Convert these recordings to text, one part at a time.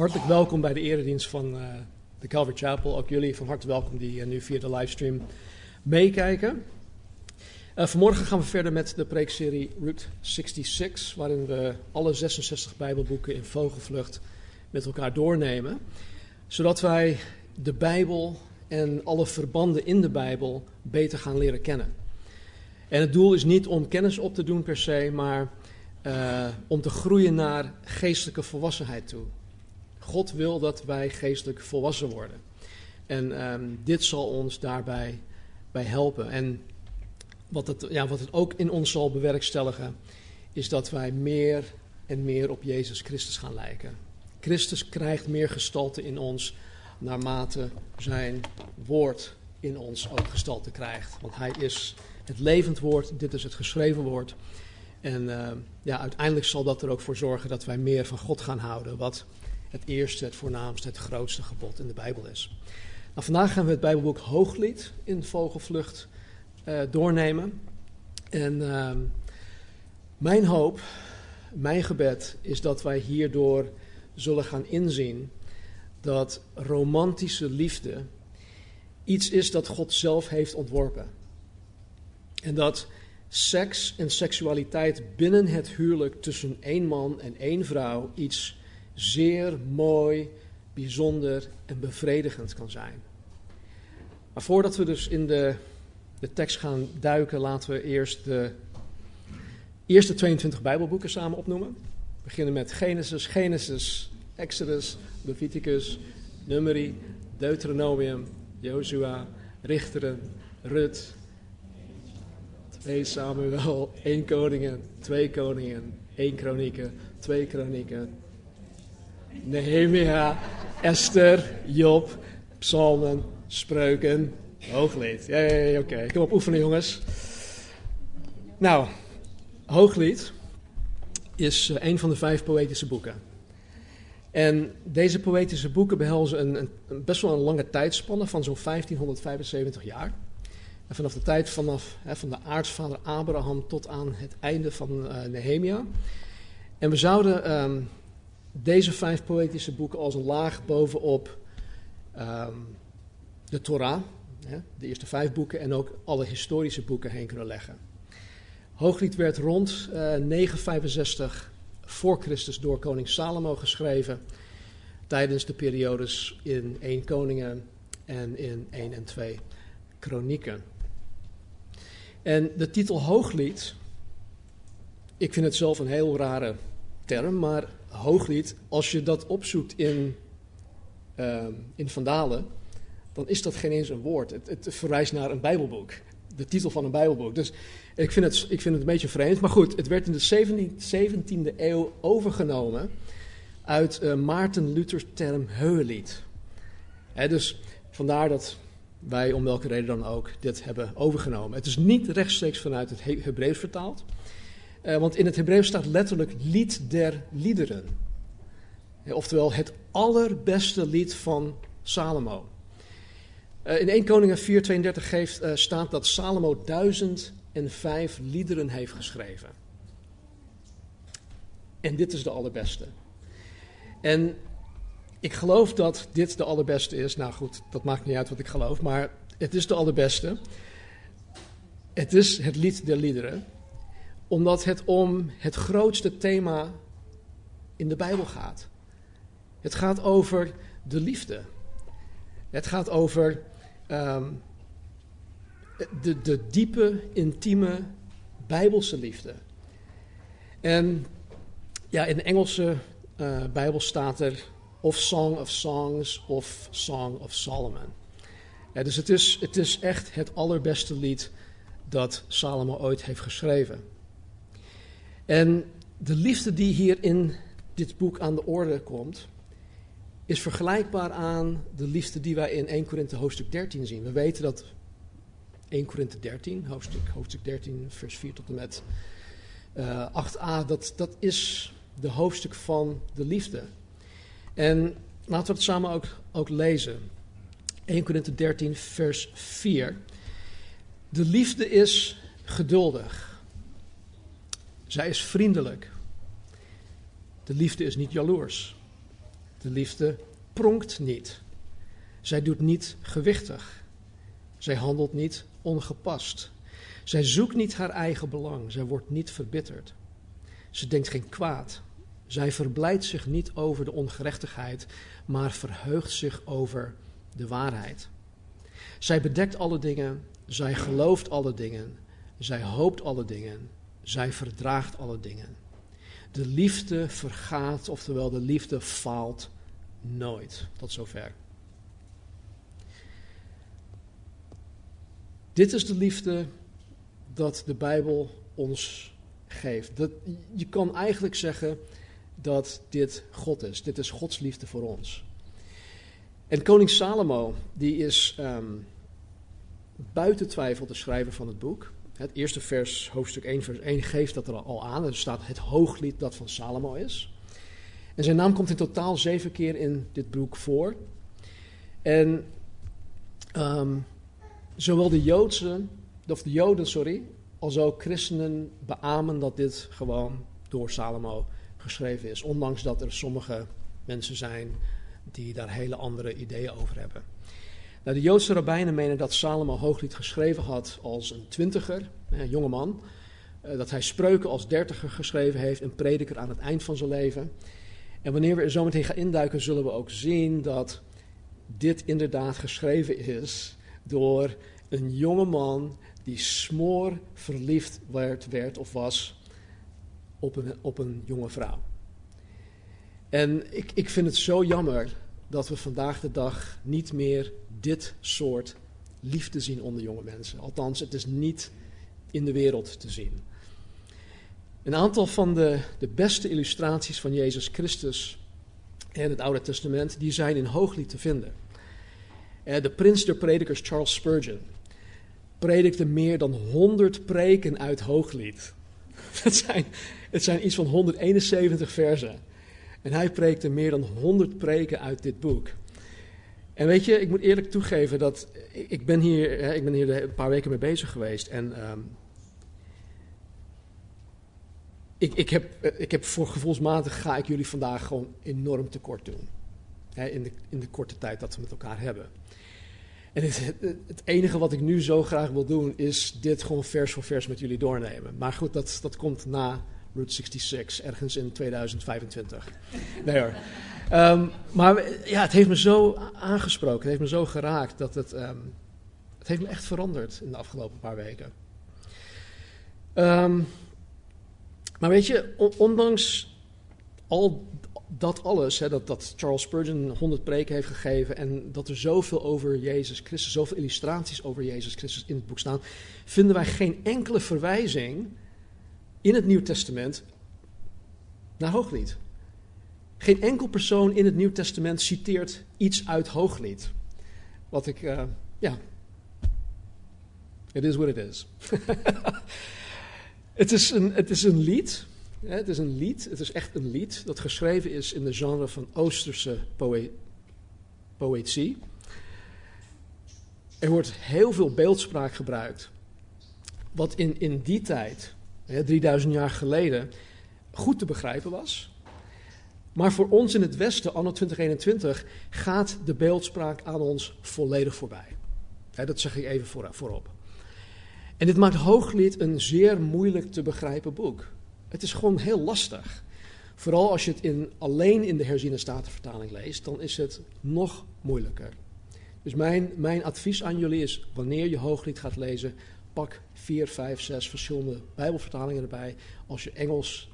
hartelijk welkom bij de eredienst van uh, de Calvary Chapel. Ook jullie van harte welkom die uh, nu via de livestream meekijken. Uh, vanmorgen gaan we verder met de preekserie Route 66, waarin we alle 66 Bijbelboeken in vogelvlucht met elkaar doornemen, zodat wij de Bijbel en alle verbanden in de Bijbel beter gaan leren kennen. En het doel is niet om kennis op te doen per se, maar om te groeien naar geestelijke volwassenheid toe. God wil dat wij geestelijk volwassen worden. En um, dit zal ons daarbij bij helpen. En wat het, ja, wat het ook in ons zal bewerkstelligen, is dat wij meer en meer op Jezus Christus gaan lijken. Christus krijgt meer gestalte in ons naarmate zijn woord in ons ook gestalte krijgt. Want hij is het levend woord, dit is het geschreven woord. En uh, ja, uiteindelijk zal dat er ook voor zorgen dat wij meer van God gaan houden. Wat het eerste, het voornaamste, het grootste gebod in de Bijbel is. Nou, vandaag gaan we het Bijbelboek Hooglied in vogelvlucht uh, doornemen. En uh, mijn hoop, mijn gebed is dat wij hierdoor zullen gaan inzien dat romantische liefde iets is dat God zelf heeft ontworpen. En dat seks en seksualiteit binnen het huwelijk tussen één man en één vrouw iets zeer mooi, bijzonder en bevredigend kan zijn. Maar voordat we dus in de, de tekst gaan duiken, laten we eerst de eerste 22 Bijbelboeken samen opnoemen. We beginnen met Genesis, Genesis, Exodus, Leviticus, Numeri, Deuteronomium, Jozua, Richteren, Rut, 2 Samuel, 1 Koningen, 2 Koningen, 1 Kronieken, 2 Kronieken, Nehemia, Esther, Job, Psalmen, Spreuken, Hooglied. Oké, okay. kom op oefenen jongens. Nou, Hooglied is uh, een van de vijf poëtische boeken. En deze poëtische boeken behelzen een, een, best wel een lange tijdspanne van zo'n 1575 jaar. En vanaf de tijd vanaf, hè, van de aartsvader Abraham tot aan het einde van uh, Nehemia. En we zouden um, deze vijf poëtische boeken als een laag bovenop um, de Torah, de eerste vijf boeken, en ook alle historische boeken heen kunnen leggen. Hooglied werd rond uh, 965 voor Christus door koning Salomo geschreven tijdens de periodes in 1 Koningen en in 1 en 2 Kronieken. En de titel Hooglied, ik vind het zelf een heel rare term, maar Hooglied, als je dat opzoekt in, uh, in Vandalen, dan is dat geen eens een woord. Het, het verwijst naar een Bijbelboek, de titel van een Bijbelboek. Dus ik vind, het, ik vind het een beetje vreemd. Maar goed, het werd in de 17, e eeuw overgenomen uit uh, Maarten Luthers term Heulied. dus vandaar dat wij, om welke reden dan ook, dit hebben overgenomen. Het is niet rechtstreeks vanuit het He Hebreeuws vertaald. Uh, want in het Hebreeuws staat letterlijk lied der liederen. Oftewel het allerbeste lied van Salomo. Uh, in 1 Koningen 4:32 geeft, uh, staat dat Salomo duizend en vijf liederen heeft geschreven. En dit is de allerbeste. En ik geloof dat dit de allerbeste is. Nou goed, dat maakt niet uit wat ik geloof, maar het is de allerbeste. Het is het lied der liederen, omdat het om het grootste thema in de Bijbel gaat. Het gaat over de liefde. Het gaat over um, de, de diepe, intieme Bijbelse liefde. En ja, in de Engelse uh, Bijbel staat er of Song of Songs of Song of Solomon. Dus het is, het is echt het allerbeste lied dat Salomo ooit heeft geschreven. En de liefde die hier in dit boek aan de orde komt, is vergelijkbaar aan de liefde die wij in 1 Korinthe hoofdstuk 13 zien. We weten dat 1 Korinthe 13, hoofdstuk, hoofdstuk 13, vers 4 tot en met uh, eh, 8a, dat, dat is de hoofdstuk van de liefde. En laten we het samen ook, ook lezen. 1 Korinthe 13, vers 4. De liefde is geduldig. Zij is vriendelijk. De liefde is niet jaloers. De liefde pronkt niet. Zij doet niet gewichtig. Zij handelt niet ongepast. Zij zoekt niet haar eigen belang. Zij wordt niet verbitterd. Ze denkt geen kwaad. Zij verblijdt zich niet over de ongerechtigheid, maar verheugt zich over de waarheid. Zij bedekt alle dingen, zij gelooft alle dingen, zij hoopt alle dingen, zij verdraagt alle dingen. De liefde vergaat, oftewel de liefde faalt nooit. Tot zover. Dit is de liefde dat de Bijbel ons geeft. Dat, je kan eigenlijk zeggen dat dit God is. Dit is Gods liefde voor ons. En koning Salomo, die is um, buiten twijfel de schrijver van het boek. Het eerste vers, hoofdstuk 1, vers 1, geeft dat er al aan. Er staat het hooglied dat van Salomo is. En zijn naam komt in totaal zeven keer in dit boek voor. En um, zowel de Joodse, of de Joden, sorry, als ook christenen beamen dat dit gewoon door Salomo geschreven is. Ondanks dat er sommige mensen zijn die daar hele andere ideeën over hebben. Nou, de Joodse rabbijnen menen dat Salomo Hooglied geschreven had als een twintiger, een jonge man. Eh, dat hij spreuken als dertiger geschreven heeft, een prediker aan het eind van zijn leven. En wanneer we er zo meteen gaan induiken, zullen we ook zien dat dit inderdaad geschreven is door een jonge man die smoor verliefd werd, werd of was op een, op een jonge vrouw. En ik, ik vind het zo jammer dat we vandaag de dag niet meer dit soort liefde zien onder jonge mensen. Althans, het is niet in de wereld te zien. Een aantal van de, de beste illustraties van Jezus Christus in het Oude Testament, die zijn in Hooglied te vinden. Eh, de prins der predikers Charles Spurgeon predikte meer dan 100 preken uit Hooglied. Het zijn, het zijn iets van 171 versen. En hij preekte meer dan 100 preken uit dit boek. En weet je, ik moet eerlijk toegeven dat ik ben hier, ik ben hier een paar weken mee bezig geweest. En um, ik, ik, heb, ik heb voor gevoelsmatig ga ik jullie vandaag gewoon enorm tekort doen. In, de, in de korte tijd dat we met elkaar hebben. En het, het, enige wat ik nu zo graag wil doen, is dit gewoon vers voor vers met jullie doornemen. Maar goed, dat, dat komt na Route 66, ergens in 2025. Nee hoor. Um, maar ja, het heeft me zo aangesproken, het heeft me zo geraakt, dat het, um, het heeft me echt veranderd in de afgelopen paar weken. Um, maar weet je, ondanks al dat alles, hè, dat, dat Charles Spurgeon 100 preken heeft gegeven en dat er zoveel over Jezus Christus, zoveel illustraties over Jezus Christus in het boek staan, vinden wij geen enkele verwijzing in het Nieuw Testament naar Hooglied. Geen enkel persoon in het Nieuw Testament citeert iets uit Hooglied. Wat ik, uh, ja, it is what it is. het, is een, het is een lied het is een lied, het is echt een lied dat geschreven is in de genre van Oosterse poë poëzie. Er wordt heel veel beeldspraak gebruikt. Wat in, in die tijd, hè, 3000 jaar geleden, goed te begrijpen was. Maar voor ons in het Westen, anno 2021, gaat de beeldspraak aan ons volledig voorbij. Dat zeg ik even voorop. En dit maakt Hooglied een zeer moeilijk te begrijpen boek. Het is gewoon heel lastig. Vooral als je het in, alleen in de herziene statenvertaling leest, dan is het nog moeilijker. Dus mijn, mijn advies aan jullie is, wanneer je Hooglied gaat lezen, pak vier, vijf, zes verschillende bijbelvertalingen erbij. Als je Engels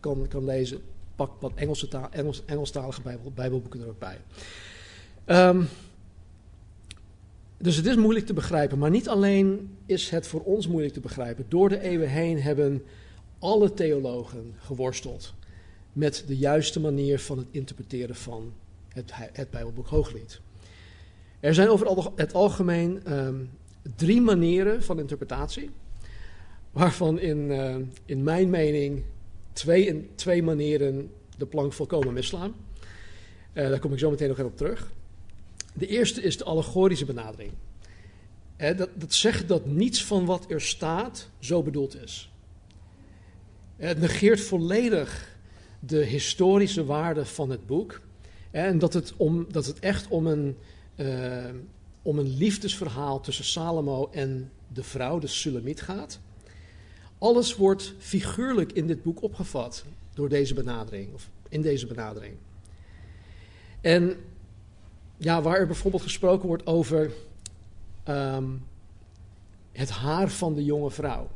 kan, kan lezen, pak wat Engelse taal, Engels, Engelstalige bijbel, bijbelboeken er ook bij. Um, dus het is moeilijk te begrijpen, maar niet alleen is het voor ons moeilijk te begrijpen. Door de eeuwen heen hebben alle theologen geworsteld met de juiste manier van het interpreteren van het, het Bijbelboek Hooglied. Er zijn over het algemeen um, drie manieren van interpretatie, waarvan in, uh, in mijn mening twee, twee manieren de plank volkomen misslaan. Uh, daar kom ik zo meteen nog even op terug. De eerste is de allegorische benadering. Uh, dat, dat zegt dat niets van wat er staat zo bedoeld is. Het negeert volledig de historische waarde van het boek En dat het, om, dat het echt om een, om een liefdesverhaal tussen Salomo en de vrouw, de Sulamiet, gaat. Alles wordt figuurlijk in dit boek opgevat door deze benadering, of in deze benadering. En ja, waar er bijvoorbeeld gesproken wordt over um, het haar van de jonge vrouw.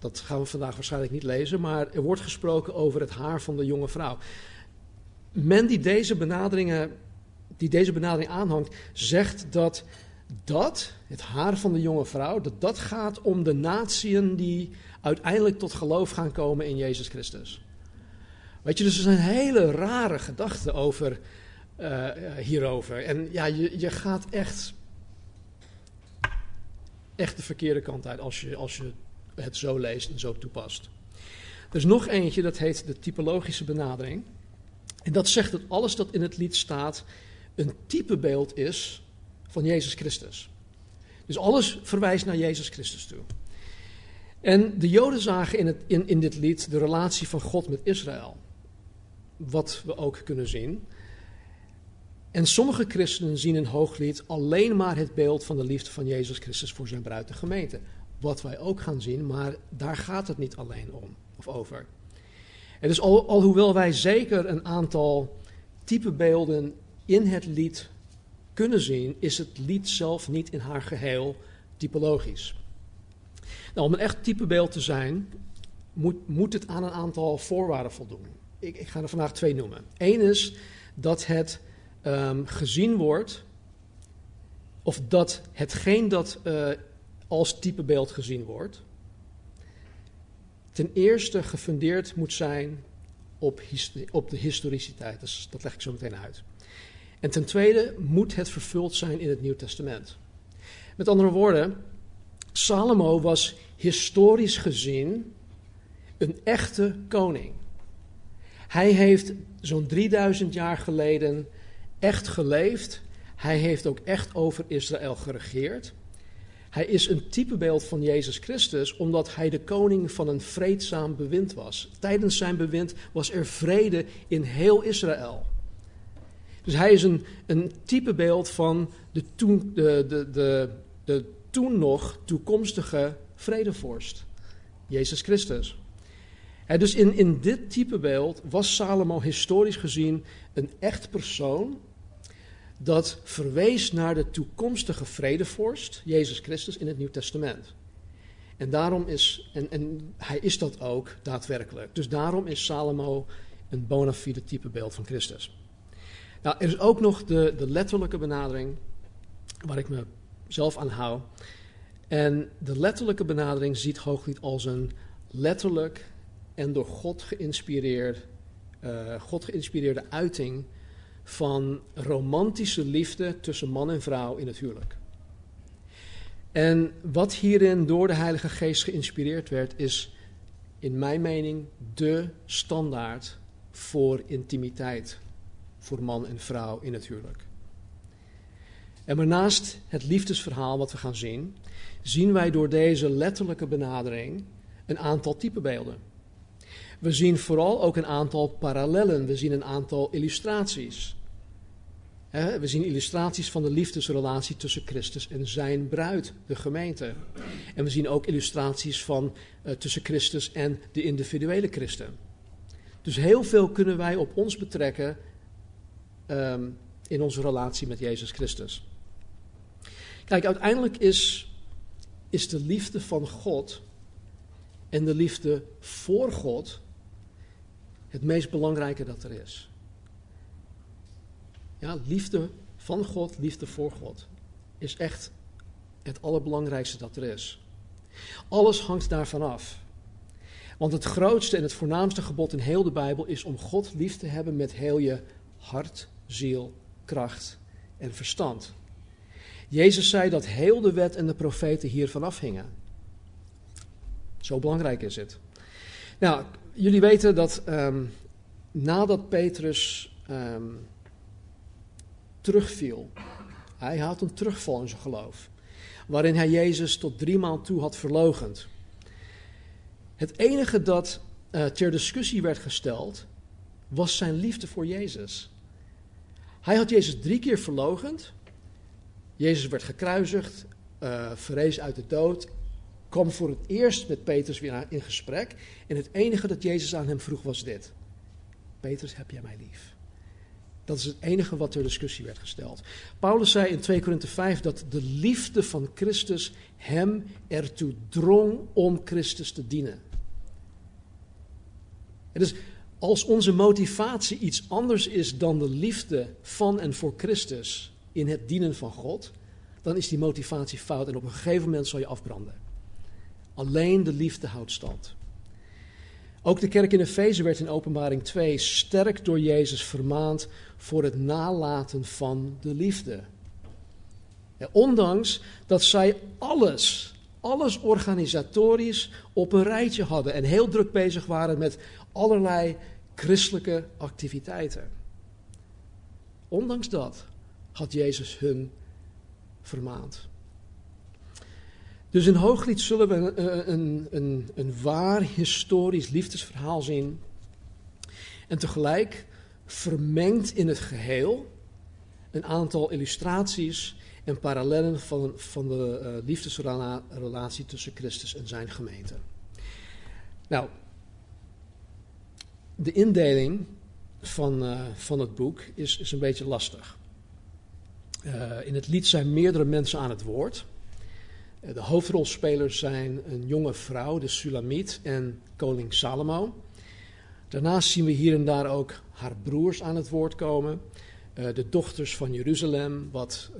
Dat gaan we vandaag waarschijnlijk niet lezen, maar er wordt gesproken over het haar van de jonge vrouw. Men die deze benaderingen, die deze benadering aanhangt, zegt dat dat, het haar van de jonge vrouw, dat dat gaat om de natieën die uiteindelijk tot geloof gaan komen in Jezus Christus. Weet je, dus er zijn hele rare gedachten over, uh, hierover. En ja, je, je gaat echt, echt de verkeerde kant uit als je, als je het zo leest en zo toepast. Er is nog eentje, dat heet de typologische benadering. En dat zegt dat alles dat in het lied staat een typebeeld is van Jezus Christus. Dus alles verwijst naar Jezus Christus toe. En de Joden zagen in, het, in, in dit lied de relatie van God met Israël. Wat we ook kunnen zien. En sommige christenen zien in Hooglied alleen maar het beeld van de liefde van Jezus Christus voor zijn bruid, gemeente. Wat wij ook gaan zien, maar daar gaat het niet alleen om of over. En dus al, alhoewel wij zeker een aantal typebeelden in het lied kunnen zien, is het lied zelf niet in haar geheel typologisch. Nou, om een echt typebeeld te zijn, moet, moet het aan een aantal voorwaarden voldoen. Ik, ik ga er vandaag twee noemen. Eén is dat het um, gezien wordt, of dat hetgeen dat uh, als typebeeld gezien wordt, ten eerste gefundeerd moet zijn op, op de historiciteit. Dat leg ik zo meteen uit. En ten tweede moet het vervuld zijn in het Nieuw Testament. Met andere woorden, Salomo was historisch gezien een echte koning. Hij heeft zo'n 3000 jaar geleden echt geleefd. Hij heeft ook echt over Israël geregeerd. Hij is een typebeeld van Jezus Christus, omdat hij de koning van een vreedzaam bewind was. Tijdens zijn bewind was er vrede in heel Israël. Dus hij is een, een typebeeld van de toen, de, de, de, de toen nog toekomstige vredevorst, Jezus Christus. dus in, in dit typebeeld was Salomo historisch gezien een echt persoon dat verwees naar de toekomstige vredevorst, Jezus Christus, in het Nieuw Testament. En daarom is, en, en hij is dat ook daadwerkelijk. Dus daarom is Salomo een bona fide typebeeld van Christus. Nou, er is ook nog de, de letterlijke benadering, waar ik me zelf aan hou. En de letterlijke benadering ziet Hooglied als een letterlijk en door God geïnspireerd, uh, God geïnspireerde uiting van romantische liefde tussen man en vrouw in het huwelijk. En wat hierin door de Heilige Geest geïnspireerd werd, is in mijn mening de standaard voor intimiteit voor man en vrouw in het huwelijk. En maar naast het liefdesverhaal wat we gaan zien, zien wij door deze letterlijke benadering een aantal typebeelden. We zien vooral ook een aantal parallellen, we zien een aantal illustraties. We zien illustraties van de liefdesrelatie tussen Christus en zijn bruid, de gemeente. En we zien ook illustraties van uh, tussen Christus en de individuele christen. Dus heel veel kunnen wij op ons betrekken um, in onze relatie met Jezus Christus. Kijk, uiteindelijk is, is de liefde van God en de liefde voor God het meest belangrijke dat er is. Ja, liefde van God, liefde voor God is echt het allerbelangrijkste dat er is. Alles hangt daarvan af. Want het grootste en het voornaamste gebod in heel de Bijbel is om God lief te hebben met heel je hart, ziel, kracht en verstand. Jezus zei dat heel de wet en de profeten hiervan afhingen. Zo belangrijk is het. Nou, jullie weten dat um, nadat Petrus um, terugviel, hij had een terugval in zijn geloof, waarin hij Jezus tot drie maal toe had verlogend. Het enige dat uh, ter discussie werd gesteld, was zijn liefde voor Jezus. Hij had Jezus drie keer verlogend. Jezus werd gekruisigd, uh, verrees uit de dood, kwam voor het eerst met Petrus weer in gesprek. En het enige dat Jezus aan hem vroeg was dit: Petrus, heb jij mij lief? Dat is het enige wat ter discussie werd gesteld. Paulus zei in 2 Korinthe 5 dat de liefde van Christus hem ertoe drong om Christus te dienen. En dus als onze motivatie iets anders is dan de liefde van en voor Christus in het dienen van God, dan is die motivatie fout en op een gegeven moment zal je afbranden. Alleen de liefde houdt stand. Ook de kerk in Efeze werd in Openbaring 2 sterk door Jezus vermaand voor het nalaten van de liefde. ondanks dat zij alles, alles organisatorisch op een rijtje hadden en heel druk bezig waren met allerlei christelijke activiteiten. Ondanks dat had Jezus hun vermaand. Dus in Hooglied zullen we een, een, een, een waar historisch liefdesverhaal zien. En tegelijk vermengd in het geheel een aantal illustraties en parallellen van, van de uh, liefdesrelatie tussen Christus en zijn gemeente. Nou, de indeling van, uh, van het boek is, is een beetje lastig. Uh, in het lied zijn meerdere mensen aan het woord. De hoofdrolspelers zijn een jonge vrouw, de Sulamit, en koning Salomo. Daarnaast zien we hier en daar ook haar broers aan het woord komen. De dochters van Jeruzalem, wat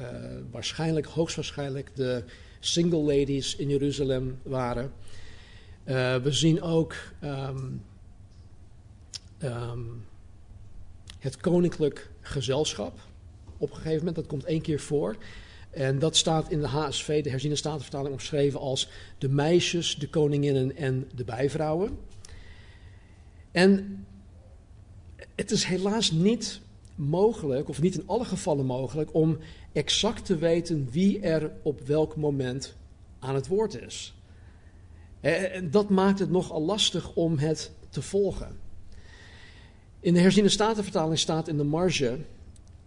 waarschijnlijk, hoogstwaarschijnlijk de single ladies in Jeruzalem waren. We zien ook um, um, het koninklijk gezelschap op een gegeven moment, dat komt één keer voor. En dat staat in de HSV, de herziene statenvertaling, omschreven als de meisjes, de koninginnen en de bijvrouwen. En het is helaas niet mogelijk, of niet in alle gevallen mogelijk, om exact te weten wie er op welk moment aan het woord is. En dat maakt het nogal lastig om het te volgen. In de herziene statenvertaling staat in de marge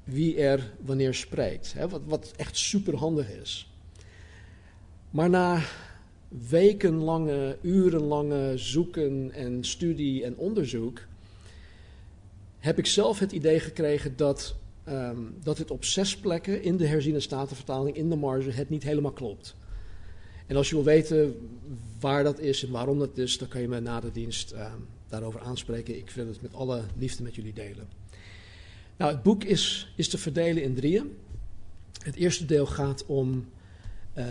wie er wanneer spreekt. Hè, wat, wat echt superhandig is. Maar na wekenlange, urenlange zoeken en studie en onderzoek heb ik zelf het idee gekregen dat, um, dat het op zes plekken in de herziene statenvertaling, in de marge, het niet helemaal klopt. En als je wil weten waar dat is en waarom dat is, dan kan je me na de dienst um, daarover aanspreken. Ik wil het met alle liefde met jullie delen. Nou, het boek is, is te verdelen in drieën. Het eerste deel gaat, om, uh,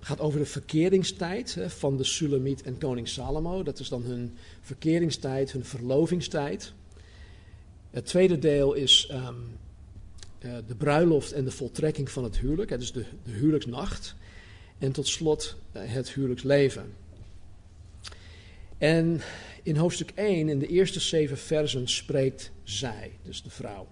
gaat over de verkeringstijd hè, van de Sulamiet en koning Salomo. Dat is dan hun verkeringstijd, hun verlovingstijd. Het tweede deel is um, uh, de bruiloft en de voltrekking van het huwelijk, hè, dus de, de huwelijksnacht. En tot slot uh, het huwelijksleven. En in hoofdstuk 1, in de eerste zeven versen, spreekt zij, dus de vrouw.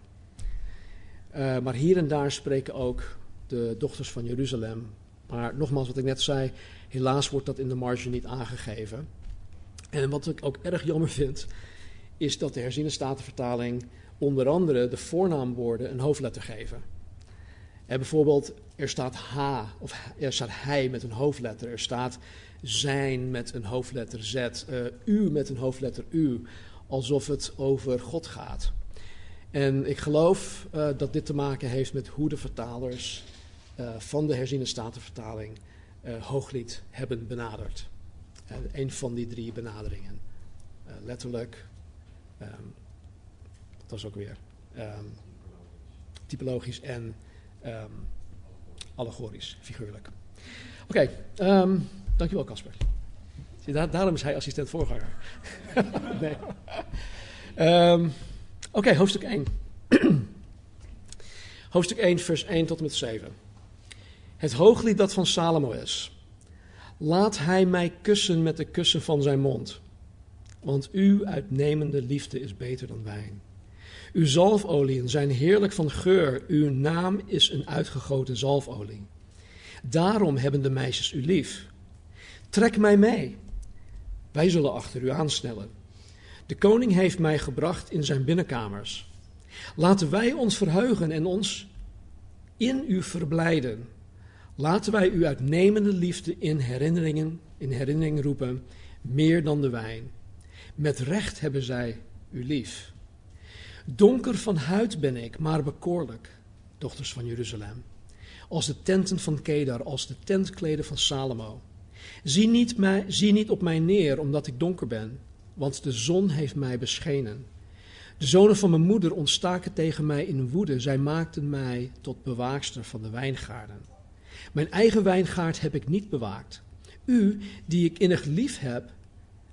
Uh, maar hier en daar spreken ook de dochters van Jeruzalem. Maar nogmaals, wat ik net zei, helaas wordt dat in de marge niet aangegeven. En wat ik ook erg jammer vind, is dat de herziene statenvertaling onder andere de voornaamwoorden een hoofdletter geven. En bijvoorbeeld, er staat H, of er staat hij met een hoofdletter. Er staat zijn met een hoofdletter Z, uh, u met een hoofdletter U, alsof het over God gaat. En ik geloof uh, dat dit te maken heeft met hoe de vertalers uh, van de herziene statenvertaling Hooglied hebben benaderd. een van die drie benaderingen. letterlijk, dat was ook weer um, typologisch en um, allegorisch, figuurlijk. Oké, dankjewel Casper. Daar, daarom is hij assistent voorganger. nee. Um, Oké, hoofdstuk 1. hoofdstuk 1, vers 1 tot en met 7. Het hooglied dat van Salomo is. Laat hij mij kussen met de kussen van zijn mond. Want uw uitnemende liefde is beter dan wijn. Uw zalfolieën zijn heerlijk van geur. Uw naam is een uitgegoten zalfolie. Daarom hebben de meisjes u lief. Trek mij mee. Wij zullen achter u aansnellen. De koning heeft mij gebracht in zijn binnenkamers. Laten wij ons verheugen en ons in u verblijden. Laten wij uw uitnemende liefde in herinneringen, in herinnering roepen, meer dan de wijn. Met recht hebben zij u lief. Donker van huid ben ik, maar bekoorlijk, dochters van Jeruzalem. Als de tenten van Kedar, als de tentkleden van Salomo. Zie niet, mij, zie niet op mij neer, omdat ik donker ben, want de zon heeft mij beschenen. De zonen van mijn moeder ontstaken tegen mij in woede. Zij maakten mij tot bewaakster van de wijngaarden. Mijn eigen wijngaard heb ik niet bewaakt. U, die ik innig lief heb,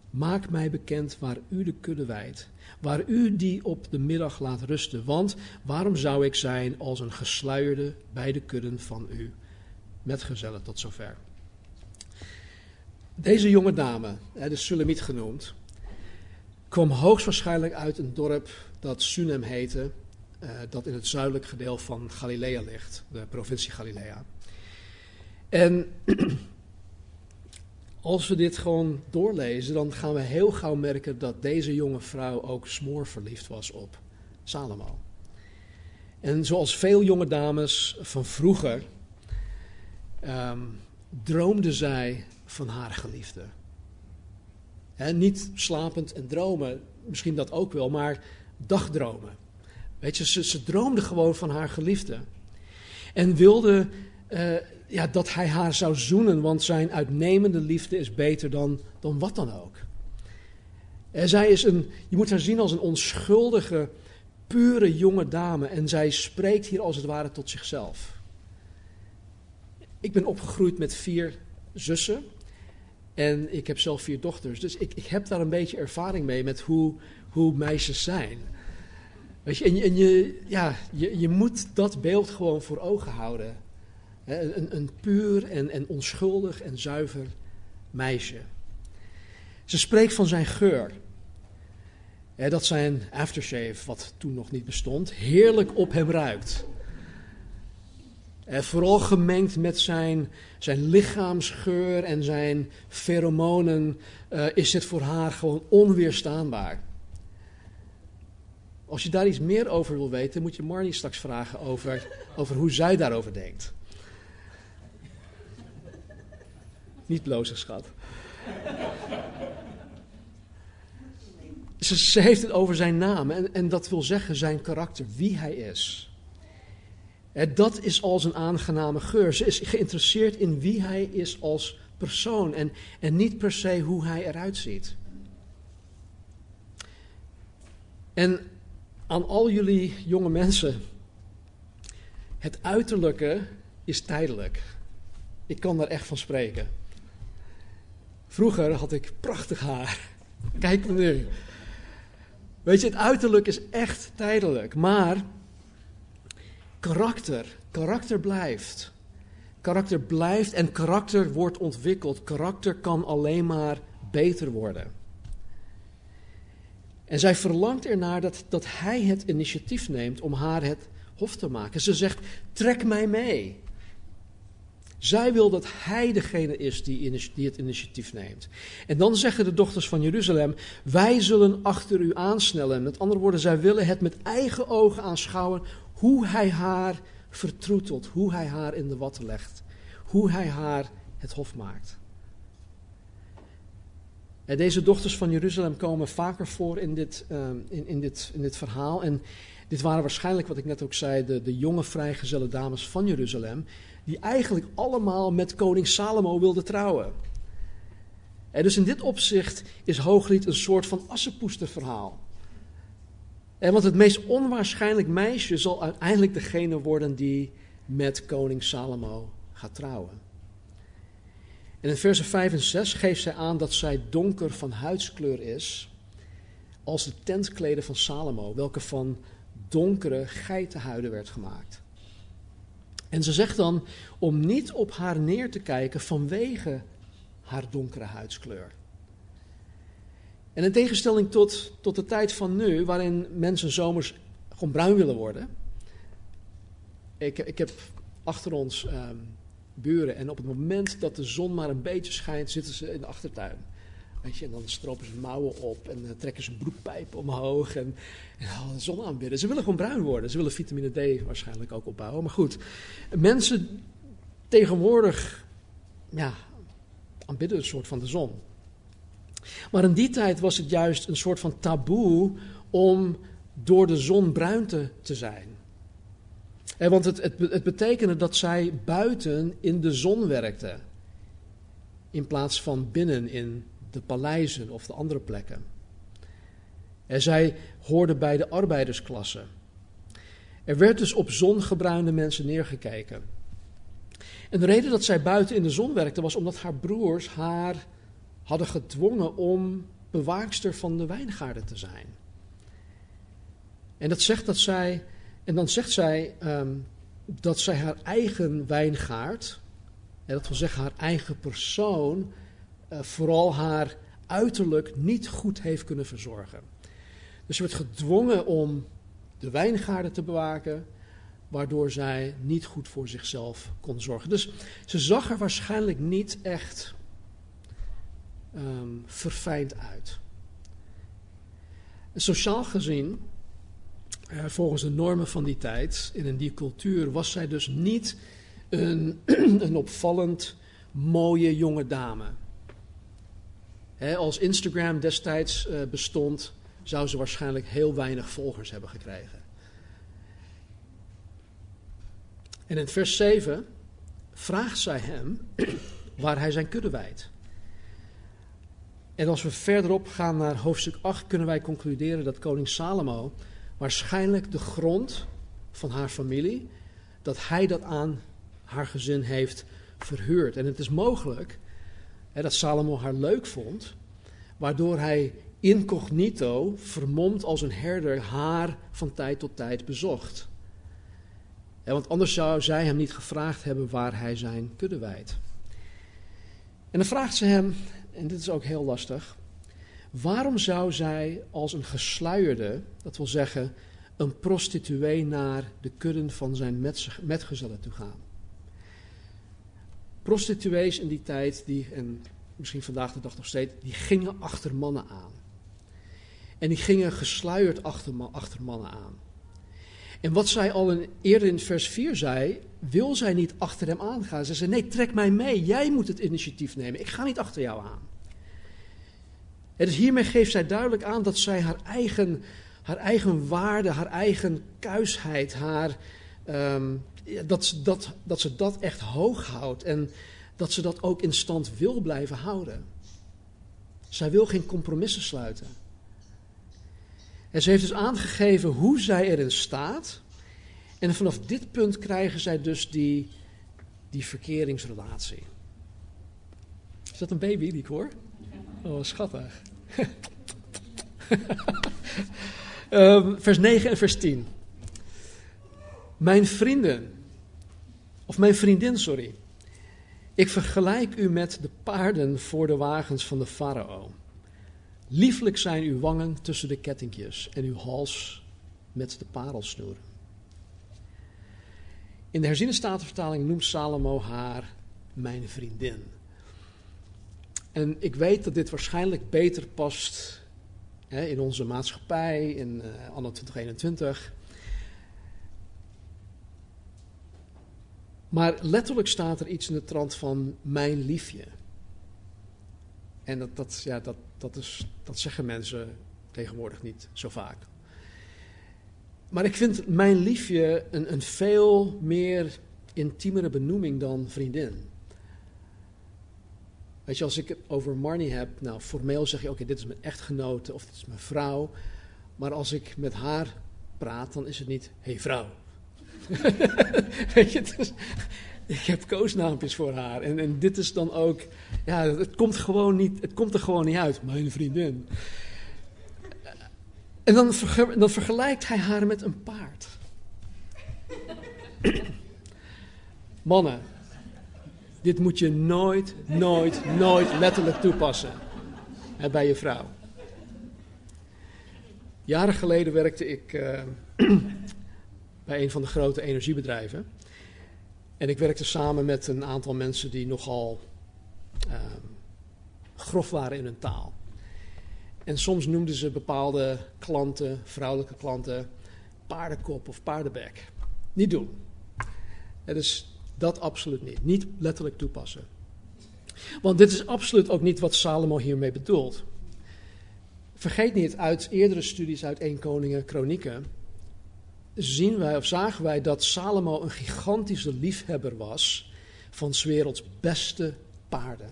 maak mij bekend waar u de kudde wijdt. Waar u die op de middag laat rusten. Want waarom zou ik zijn als een gesluierde bij de kudden van u? Metgezellen tot zover. Deze jonge dame, de Sulemiet genoemd, kwam hoogstwaarschijnlijk uit een dorp dat Sunem heette, uh, dat in het zuidelijk gedeelte van Galilea ligt, de provincie Galilea. En als we dit gewoon doorlezen, dan gaan we heel gauw merken dat deze jonge vrouw ook smoor verliefd was op Salomo. En zoals veel jonge dames van vroeger, um, droomde zij van haar geliefde. Niet slapend en dromen, misschien dat ook wel, maar dagdromen. Weet je, ze, ze droomde gewoon van haar geliefde. En wilde uh, ja, dat hij haar zou zoenen, want zijn uitnemende liefde is beter dan, dan wat dan ook. En zij is een, je moet haar zien als een onschuldige, pure jonge dame. En zij spreekt hier als het ware tot zichzelf. Ik ben opgegroeid met vier zussen. En ik heb zelf vier dochters. Dus ik, ik heb daar een beetje ervaring mee met hoe, hoe meisjes zijn. Weet je, en, en je, ja, je, je moet dat beeld gewoon voor ogen houden. Een, een puur en, en onschuldig en zuiver meisje. Ze spreekt van zijn geur. Dat zijn aftershave, wat toen nog niet bestond, heerlijk op hem ruikt. Vooral gemengd met zijn, zijn lichaamsgeur en zijn pheromonen uh, is het voor haar gewoon onweerstaanbaar. Als je daar iets meer over wil weten, moet je Marnie straks vragen over, over hoe zij daarover denkt. Niet blozen, schat. Ze, ze, heeft het over zijn naam en, en dat wil zeggen zijn karakter, wie hij is. Dat is als een aangename geur. Ze is geïnteresseerd in wie hij is als persoon en, en niet per se hoe hij eruit ziet. En aan al jullie jonge mensen, het uiterlijke is tijdelijk. Ik kan daar echt van spreken. Vroeger had ik prachtig haar. Kijk nu. Weet je, het uiterlijk is echt tijdelijk. Maar karakter, karakter blijft. Karakter blijft en karakter wordt ontwikkeld. Karakter kan alleen maar beter worden. En zij verlangt ernaar dat, dat hij het initiatief neemt om haar het hof te maken. Ze zegt: trek mij mee. Zij wil dat hij degene is die, die, het initiatief neemt. En dan zeggen de dochters van Jeruzalem: Wij zullen achter u aansnellen. Met andere woorden, zij willen het met eigen ogen aanschouwen hoe hij haar vertroetelt, hoe hij haar in de watten legt, hoe hij haar het hof maakt. En deze dochters van Jeruzalem komen vaker voor in dit, uh, in, in, dit, in dit verhaal. En dit waren waarschijnlijk, wat ik net ook zei, de, de jonge vrijgezelle dames van Jeruzalem die eigenlijk allemaal met koning Salomo wilden trouwen. En dus in dit opzicht is Hooglied een soort van assenpoesterverhaal. Want het meest onwaarschijnlijk meisje zal uiteindelijk degene worden die met koning Salomo gaat trouwen. En in versen 5 en 6 geeft zij aan dat zij donker van huidskleur is, als de tentkleden van Salomo, welke van donkere geitenhuiden werd gemaakt. En ze zegt dan om niet op haar neer te kijken vanwege haar donkere huidskleur. En in tegenstelling tot, tot de tijd van nu, waarin mensen zomers gewoon bruin willen worden. Ik, ik heb achter ons um, buren en op het moment dat de zon maar een beetje schijnt, zitten ze in de achtertuin. Weet je, en dan stropen ze mouwen op en uh, trekken ze broekpijp omhoog en, en de zon aanbidden. Ze willen gewoon bruin worden. Ze willen vitamine D waarschijnlijk ook opbouwen. Maar goed, mensen tegenwoordig ja, aanbidden een soort van de zon. Maar in die tijd was het juist een soort van taboe om door de zon bruin te, zijn. Want het, het, het betekende dat zij buiten in de zon werkten. In plaats van binnen in de paleizen of de andere plekken. En zij hoorden bij de arbeidersklasse. Er werd dus op zongebruinde mensen neergekeken. En de reden dat zij buiten in de zon werkte was omdat haar broers haar hadden gedwongen om bewaakster van de wijngaarden te zijn. En dat zegt dat zij, en dan zegt zij um, dat zij haar eigen wijngaard, en dat wil zeggen haar eigen persoon, uh, vooral haar uiterlijk niet goed heeft kunnen verzorgen. Dus ze werd gedwongen om de wijngaarden te bewaken, waardoor zij niet goed voor zichzelf kon zorgen. Dus ze zag er waarschijnlijk niet echt um, verfijnd uit. Sociaal gezien, uh, volgens de normen van die tijd, in die cultuur, was zij dus niet een, een opvallend mooie jonge dame. als Instagram destijds uh, bestond, zou ze waarschijnlijk heel weinig volgers hebben gekregen. En in vers 7 vraagt zij hem waar hij zijn kudde wijdt. En als we verderop gaan naar hoofdstuk 8, kunnen wij concluderen dat koning Salomo waarschijnlijk de grond van haar familie, dat hij dat aan haar gezin heeft verhuurd. En het is mogelijk hè, dat Salomo haar leuk vond, waardoor hij incognito, vermomd als een herder, haar van tijd tot tijd bezocht. want anders zou zij hem niet gevraagd hebben waar hij zijn kudde wijdt. En dan vraagt ze hem, en dit is ook heel lastig. Waarom zou zij als een gesluierde, dat wil zeggen een prostituee, naar de kudden van zijn metgezellen toe gaan? Prostituees in die tijd, die, en misschien vandaag de dag nog steeds, die gingen achter mannen aan. En die gingen gesluierd achter, achter mannen aan. En wat zij al in, eerder in vers 4 zei, wil zij niet achter hem aangaan. Ze zei, nee, trek mij mee, jij moet het initiatief nemen, ik ga niet achter jou aan. En dus hiermee geeft zij duidelijk aan dat zij haar eigen, haar eigen waarde, haar eigen kuisheid, haar, um, dat, dat, dat ze dat echt hoog houdt en dat ze dat ook in stand wil blijven houden. Zij wil geen compromissen sluiten. En ze heeft dus aangegeven hoe zij erin staat. En vanaf dit punt krijgen zij dus die, die verkeringsrelatie. Is dat een baby die ik hoor? Oh, schattig. um, vers 9 en vers 10. Mijn vrienden, of mijn vriendin, sorry. Ik vergelijk u met de paarden voor de wagens van de farao. Lieflijk zijn uw wangen tussen de kettingjes en uw hals met de parelsnoeren. In de herziene statenvertaling noemt Salomo haar mijn vriendin. En ik weet dat dit waarschijnlijk beter past hè, in onze maatschappij, in uh, anno 2021. Maar letterlijk staat er iets in de trant van mijn liefje. En dat, dat, ja, dat, dat, is, dat zeggen mensen tegenwoordig niet zo vaak. Maar ik vind mijn liefje een, een veel meer intiemere benoeming dan vriendin. Weet je, als ik het over Marnie heb, nou formeel zeg je oké, dit is mijn echtgenote of dit is mijn vrouw. Maar als ik met haar praat, dan is het niet, hé hey, vrouw. Weet je, ik heb koosnaampjes voor haar. En, en dit is dan ook, ja, het komt, gewoon niet, het komt er gewoon niet uit. Mijn vriendin. En dan, dan vergelijkt hij haar met een paard. Mannen, dit moet je nooit, nooit, nooit letterlijk toepassen bij je vrouw. Jaren geleden werkte ik uh, bij een van de grote energiebedrijven. En ik werkte samen met een aantal mensen die nogal uh, grof waren in hun taal. En soms noemden ze bepaalde klanten, vrouwelijke klanten, paardenkop of paardenbek. Niet doen. Het is dat absoluut niet. Niet letterlijk toepassen. Want dit is absoluut ook niet wat Salomo hiermee bedoelt. Vergeet niet, uit eerdere studies uit 1 Koningen, Kronieken, zien wij of zagen wij dat Salomo een gigantische liefhebber was van 's werelds beste paarden.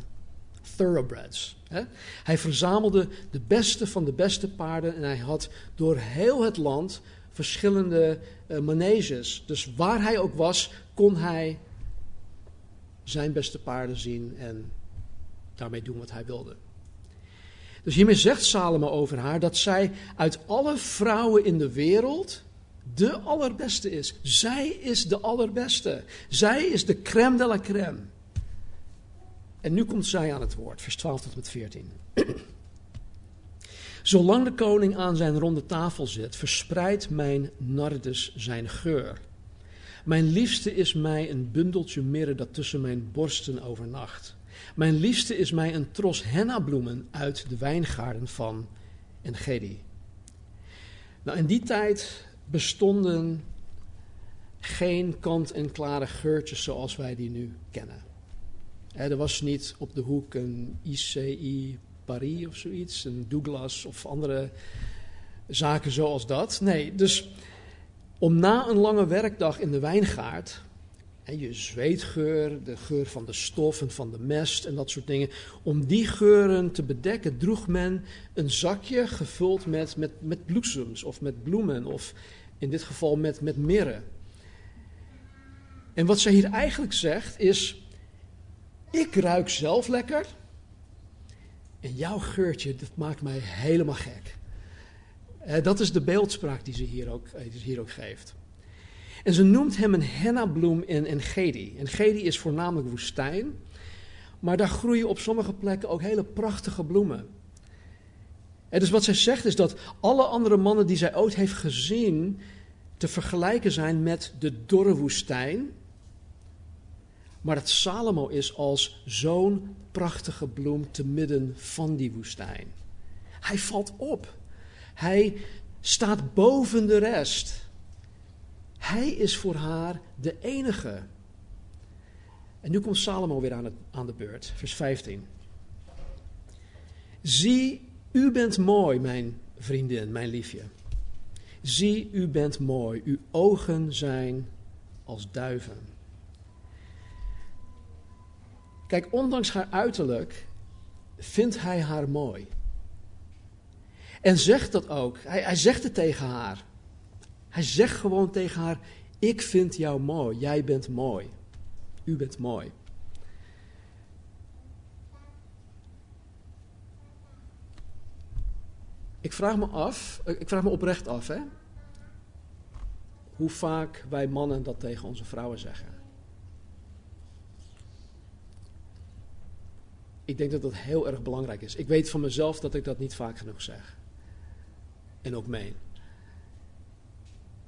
Thoroughbreds. Hè? Hij verzamelde de beste van de beste paarden en hij had door heel het land verschillende uh, maneges. Dus waar hij ook was, kon hij zijn beste paarden zien en daarmee doen wat hij wilde. Dus hiermee zegt Salomo over haar dat zij uit alle vrouwen in de wereld de allerbeste is. Zij is de allerbeste. Zij is de crème de la crème. En nu komt zij aan het woord, vers 12 tot met 14. Zolang de koning aan zijn ronde tafel zit, verspreidt mijn nardus zijn geur. Mijn liefste is mij een bundeltje mirre dat tussen mijn borsten overnacht. Mijn liefste is mij een tros hennabloemen uit de wijngaarden van Engedi. Nou, in die tijd bestonden geen kant-en-klare geurtjes zoals wij die nu kennen. Er was niet op de hoek een ICI Paris of zoiets, een Douglas of andere zaken zoals dat. Nee, dus om na een lange werkdag in de wijngaard, je zweetgeur, de geur van de stof en van de mest en dat soort dingen, om die geuren te bedekken, droeg men een zakje gevuld met, met, met bloesems of met bloemen of in dit geval met, met. En wat zij hier eigenlijk zegt is, ik ruik zelf lekker en jouw geurtje, dat maakt mij helemaal gek. Eh, dat is de beeldspraak die ze hier ook, eh, die ze hier ook geeft. En ze noemt hem een hennabloem in Engedi. Engedi is voornamelijk woestijn, maar daar groeien op sommige plekken ook hele prachtige bloemen. En dus wat zij zegt is dat alle andere mannen die zij ooit heeft gezien te vergelijken zijn met de dorre woestijn, maar dat Salomo is als zo'n prachtige bloem te midden van die woestijn. Hij valt op. Hij staat boven de rest. Hij is voor haar de enige. En nu komt Salomo weer aan, het, aan de beurt, vers 15. Zie, u bent mooi, mijn vriendin, mijn liefje. Zie, u bent mooi. Uw ogen zijn als duiven. Kijk, ondanks haar uiterlijk vindt hij haar mooi. En zegt dat ook. Hij, hij zegt het tegen haar. Hij zegt gewoon tegen haar: Ik vind jou mooi. Jij bent mooi. U bent mooi. Ik vraag me af, ik vraag me oprecht af, hè, hoe vaak wij mannen dat tegen onze vrouwen zeggen. Ik denk dat dat heel erg belangrijk is. Ik weet van mezelf dat ik dat niet vaak genoeg zeg. En ook meen.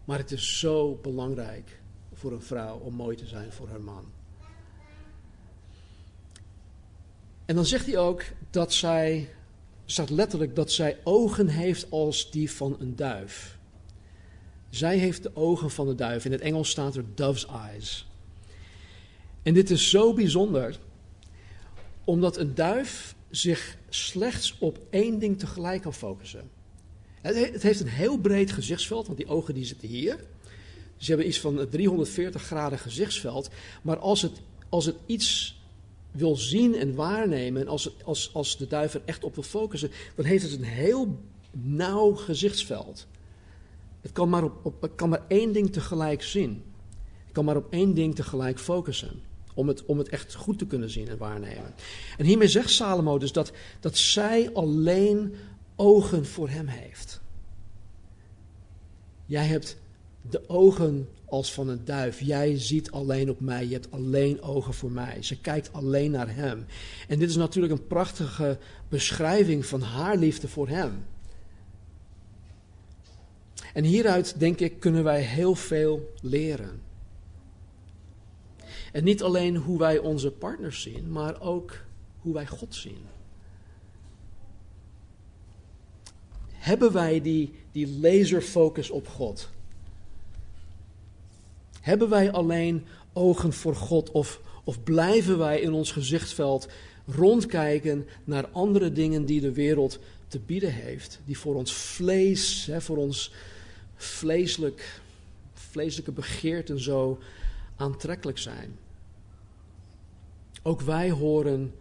Maar het is zo belangrijk voor een vrouw om mooi te zijn voor haar man. En dan zegt hij ook dat zij, staat letterlijk dat zij ogen heeft als die van een duif. Zij heeft de ogen van de duif. In het Engels staat er dove's eyes. En dit is zo bijzonder, omdat een duif zich slechts op één ding tegelijk kan focussen. Het heeft een heel breed gezichtsveld, want die ogen die zitten hier. Ze hebben iets van 340 graden gezichtsveld. Maar als het, als het iets wil zien en waarnemen, en als, het, als, als de duif er echt op wil focussen, dan heeft het een heel nauw gezichtsveld. Het kan maar, op, op, het kan maar één ding tegelijk zien. Het kan maar op één ding tegelijk focussen. Om het, om het echt goed te kunnen zien en waarnemen. En hiermee zegt Salomo dus dat, dat zij alleen ogen voor hem heeft. Jij hebt de ogen als van een duif. Jij ziet alleen op mij. Je hebt alleen ogen voor mij. Ze kijkt alleen naar hem. En dit is natuurlijk een prachtige beschrijving van haar liefde voor hem. En hieruit, denk ik, kunnen wij heel veel leren. En niet alleen hoe wij onze partners zien, maar ook hoe wij God zien. Hebben wij die, die laserfocus op God? Hebben wij alleen ogen voor God of, of blijven wij in ons gezichtsveld rondkijken naar andere dingen die de wereld te bieden heeft, die voor ons vlees, hè, voor ons vleeselijk, vleeselijke begeerten zo aantrekkelijk zijn? Ook wij horen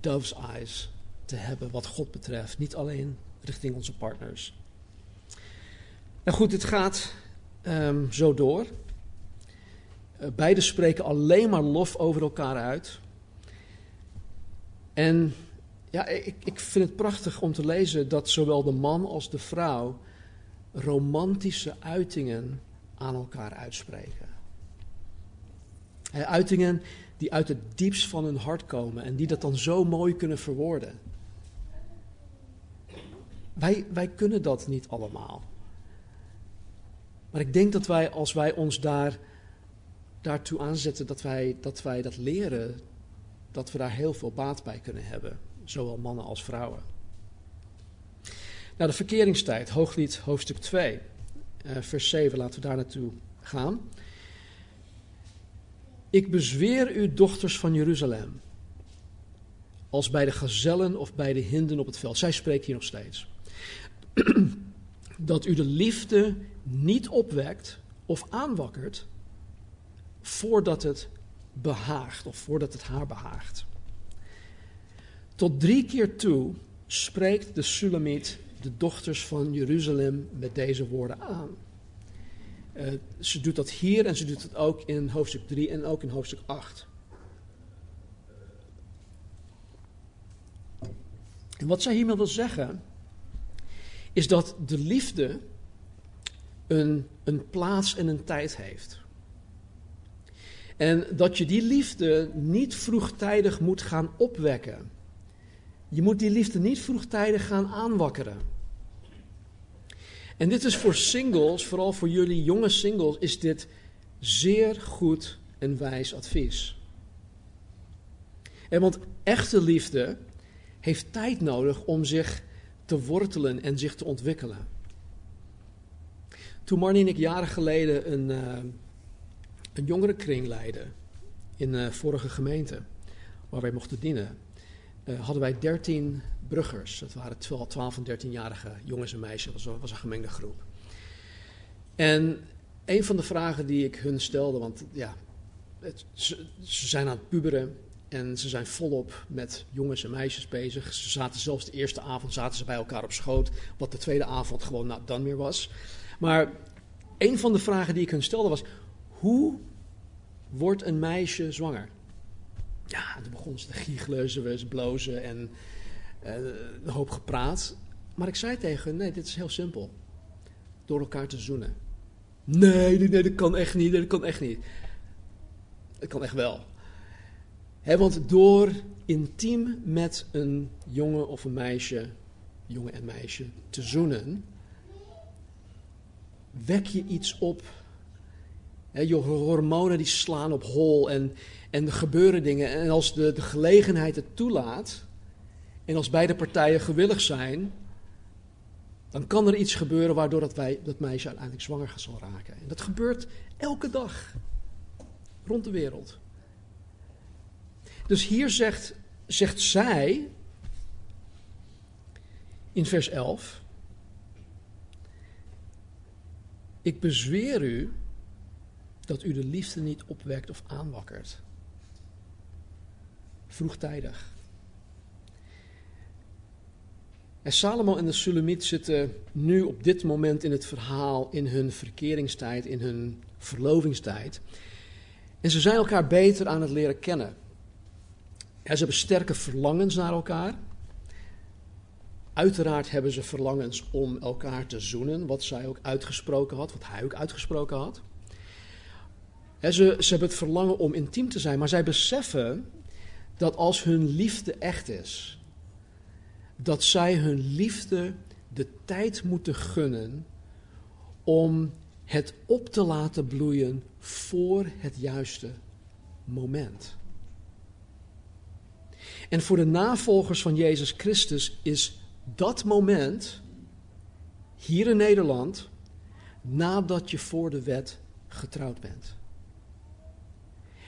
dove's eyes te hebben wat God betreft, niet alleen richting onze partners. Nou goed, het gaat um, zo door. Uh, beiden spreken alleen maar lof over elkaar uit. En ja, ik, ik vind het prachtig om te lezen dat zowel de man als de vrouw romantische uitingen aan elkaar uitspreken. Uitingen die uit het diepst van hun hart komen en die dat dan zo mooi kunnen verwoorden. Wij, wij kunnen dat niet allemaal. Maar ik denk dat wij, als wij ons daar, daartoe aanzetten, dat wij, dat wij dat leren, dat we daar heel veel baat bij kunnen hebben. Zowel mannen als vrouwen. Nou, de verkeringstijd, hooglied hoofdstuk 2, uh, vers 7, laten we daar naartoe gaan. Ik bezweer u, dochters van Jeruzalem, als bij de gazellen of bij de hinden op het veld. Zij spreekt hier nog steeds. dat u de liefde niet opwekt of aanwakkert voordat het behaagt of voordat het haar behaagt. Tot drie keer toe spreekt de Sulamiet de dochters van Jeruzalem met deze woorden aan. Uh, ze doet dat hier en ze doet het ook in hoofdstuk 3 en ook in hoofdstuk 8. En wat zij hiermee wil zeggen, is dat de liefde een, een plaats en een tijd heeft. En dat je die liefde niet vroegtijdig moet gaan opwekken. Je moet die liefde niet vroegtijdig gaan aanwakkeren. En dit is voor singles, vooral voor jullie jonge singles, is dit zeer goed en wijs advies. En want echte liefde heeft tijd nodig om zich te wortelen en zich te ontwikkelen. Toen Marnie en ik jaren geleden een, uh, een jongerenkring leidden in de vorige gemeente, waar wij mochten dienen, uh, hadden wij dertien bruggers. Dat waren 12 en 13-jarige jongens en meisjes. Dat was een gemengde groep. En een van de vragen die ik hun stelde, want ja, ze, zijn aan het puberen en ze zijn volop met jongens en meisjes bezig. Ze zaten zelfs de eerste avond zaten ze bij elkaar op schoot, wat de tweede avond gewoon nou, dan meer was. Maar een van de vragen die ik hun stelde was: hoe wordt een meisje zwanger? Ja, toen begon ze te giechelen, ze blozen en uh, een hoop gepraat. Maar ik zei tegen nee, dit is heel simpel. Door elkaar te zoenen. Nee, nee, nee, dat kan echt niet, dat kan echt niet. Dat kan echt wel. Want door intiem met een jongen of een meisje, jongen en meisje, te zoenen, wek je iets op. je hormonen die slaan op hol en, en er gebeuren dingen. En als de, de gelegenheid het toelaat, en als beide partijen gewillig zijn, dan kan er iets gebeuren waardoor dat, wij, dat meisje uiteindelijk zwanger zal raken. En dat gebeurt elke dag rond de wereld. Dus hier zegt, zegt zij in vers 11: Ik bezweer u dat u de liefde niet opwekt of aanwakkert. Vroegtijdig. En Salomo en de Sulamiet zitten nu op dit moment in het verhaal in hun verkeringstijd, in hun verlovingstijd. En ze zijn elkaar beter aan het leren kennen. Ze hebben sterke verlangens naar elkaar. Uiteraard hebben ze verlangens om elkaar te zoenen, wat zij ook uitgesproken had, wat hij ook uitgesproken had. ze, ze hebben het verlangen om intiem te zijn, maar zij beseffen dat als hun liefde echt is, dat zij hun liefde de tijd moeten gunnen om het op te laten bloeien voor het juiste moment. En voor de navolgers van Jezus Christus is dat moment hier in Nederland, nadat je voor de wet getrouwd bent.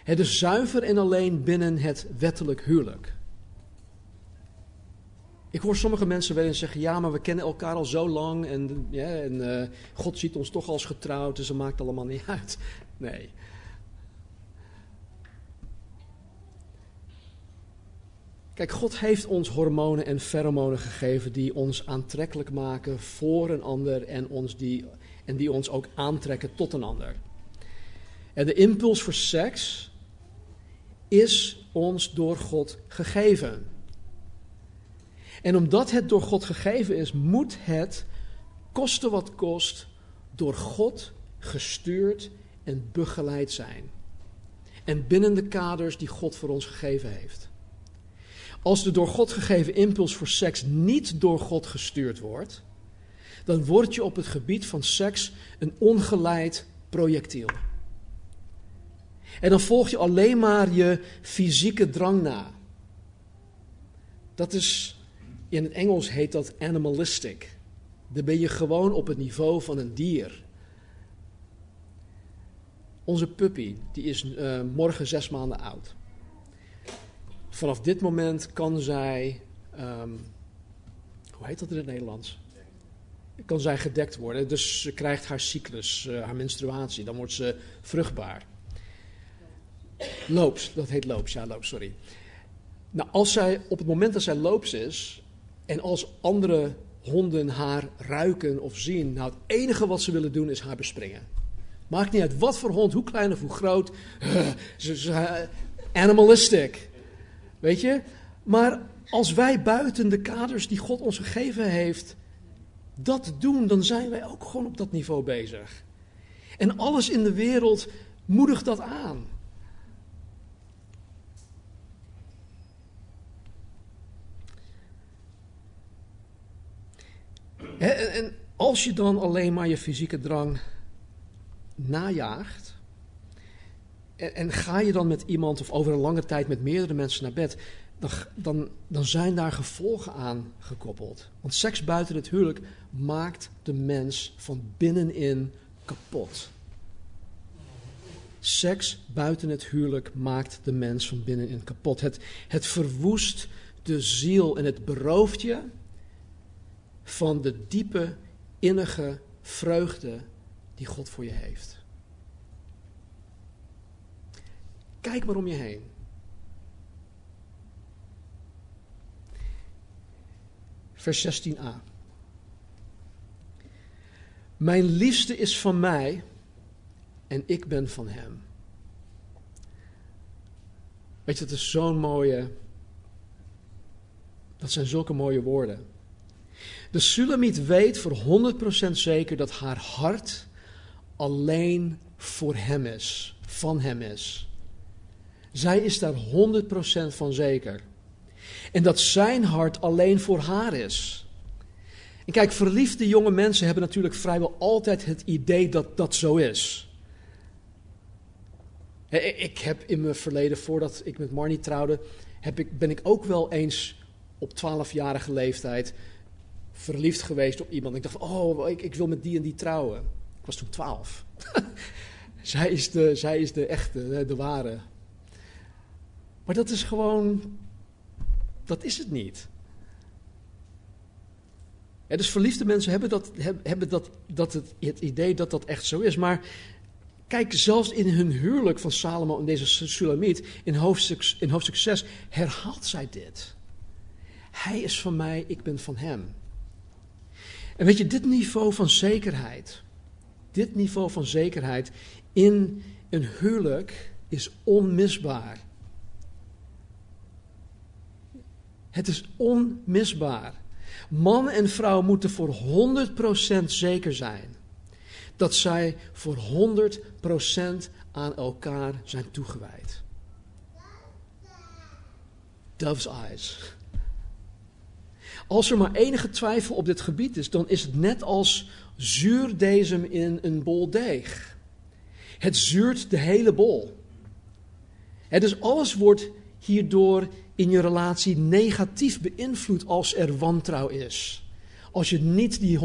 Het is zuiver en alleen binnen het wettelijk huwelijk. Ik hoor sommige mensen wel eens zeggen: ja, maar we kennen elkaar al zo lang en, ja, en uh, God ziet ons toch als getrouwd, dus dat maakt allemaal niet uit. Nee. Kijk, God heeft ons hormonen en pheromonen gegeven die ons aantrekkelijk maken voor een ander en, ons die, en die ons ook aantrekken tot een ander. En de impuls voor seks is ons door God gegeven. En omdat het door God gegeven is, moet het, koste wat kost, door God gestuurd en begeleid zijn. En binnen de kaders die God voor ons gegeven heeft. Als de door God gegeven impuls voor seks niet door God gestuurd wordt, dan word je op het gebied van seks een ongeleid projectiel. En dan volg je alleen maar je fysieke drang na. Dat is, in het Engels heet dat animalistic. Dan ben je gewoon op het niveau van een dier. Onze puppy, die is uh, morgen zes maanden oud. Vanaf dit moment kan zij, um, hoe heet dat in het Nederlands? Kan zij gedekt worden. Dus ze krijgt haar cyclus, uh, haar menstruatie. Dan wordt ze vruchtbaar. Loops, dat heet loops, ja, loops, sorry. Nou, als zij, op het moment dat zij loops is, en als andere honden haar ruiken of zien, nou, het enige wat ze willen doen is haar bespringen. Maakt niet uit wat voor hond, hoe klein of hoe groot. Ze, ze, animalistic. Weet je? Maar als wij buiten de kaders die God ons gegeven heeft, dat doen, dan zijn wij ook gewoon op dat niveau bezig. En alles in de wereld moedigt dat aan. En als je dan alleen maar je fysieke drang najaagt, en, ga je dan met iemand of over een lange tijd met meerdere mensen naar bed, dan, dan, dan zijn daar gevolgen aan gekoppeld. Want seks buiten het huwelijk maakt de mens van binnenin kapot. Seks buiten het huwelijk maakt de mens van binnenin kapot. Het, het verwoest de ziel en het berooft je van de diepe, innige vreugde die God voor je heeft. Kijk maar om je heen. Vers 16a. Mijn liefste is van mij en ik ben van hem. Weet je, dat is zo'n mooie. Dat zijn zulke mooie woorden. De Sulamiet weet voor 100% zeker dat haar hart alleen voor hem is, van hem is. Zij is daar 100% van zeker. En dat zijn hart alleen voor haar is. En kijk, verliefde jonge mensen hebben natuurlijk vrijwel altijd het idee dat dat zo is. Ik heb in mijn verleden, voordat ik met Marnie trouwde, heb ik, ben ik ook wel eens op 12-jarige leeftijd verliefd geweest op iemand. Ik dacht, oh, ik, ik wil met die en die trouwen. Ik was toen 12. zij, is de, zij is de echte, de ware. Maar dat is gewoon, dat is het niet. dus verliefde mensen hebben, dat, hebben dat, dat het, het idee dat dat echt zo is. Maar kijk, zelfs in hun huwelijk van Salomo en deze Sulamiet, in hoofdstuk, in hoofdstuk 6, herhaalt zij dit. Hij is van mij, ik ben van hem. En weet je, dit niveau van zekerheid, dit niveau van zekerheid in een huwelijk is onmisbaar. Het is onmisbaar. Man en vrouw moeten voor 100% zeker zijn dat zij voor 100% aan elkaar zijn toegewijd. Dove's eyes. Als er maar enige twijfel op dit gebied is, dan is het net als zuurdezem in een bol deeg. Het zuurt de hele bol. Het dus alles wordt hierdoor in je relatie negatief beïnvloed als er wantrouw is. als je niet die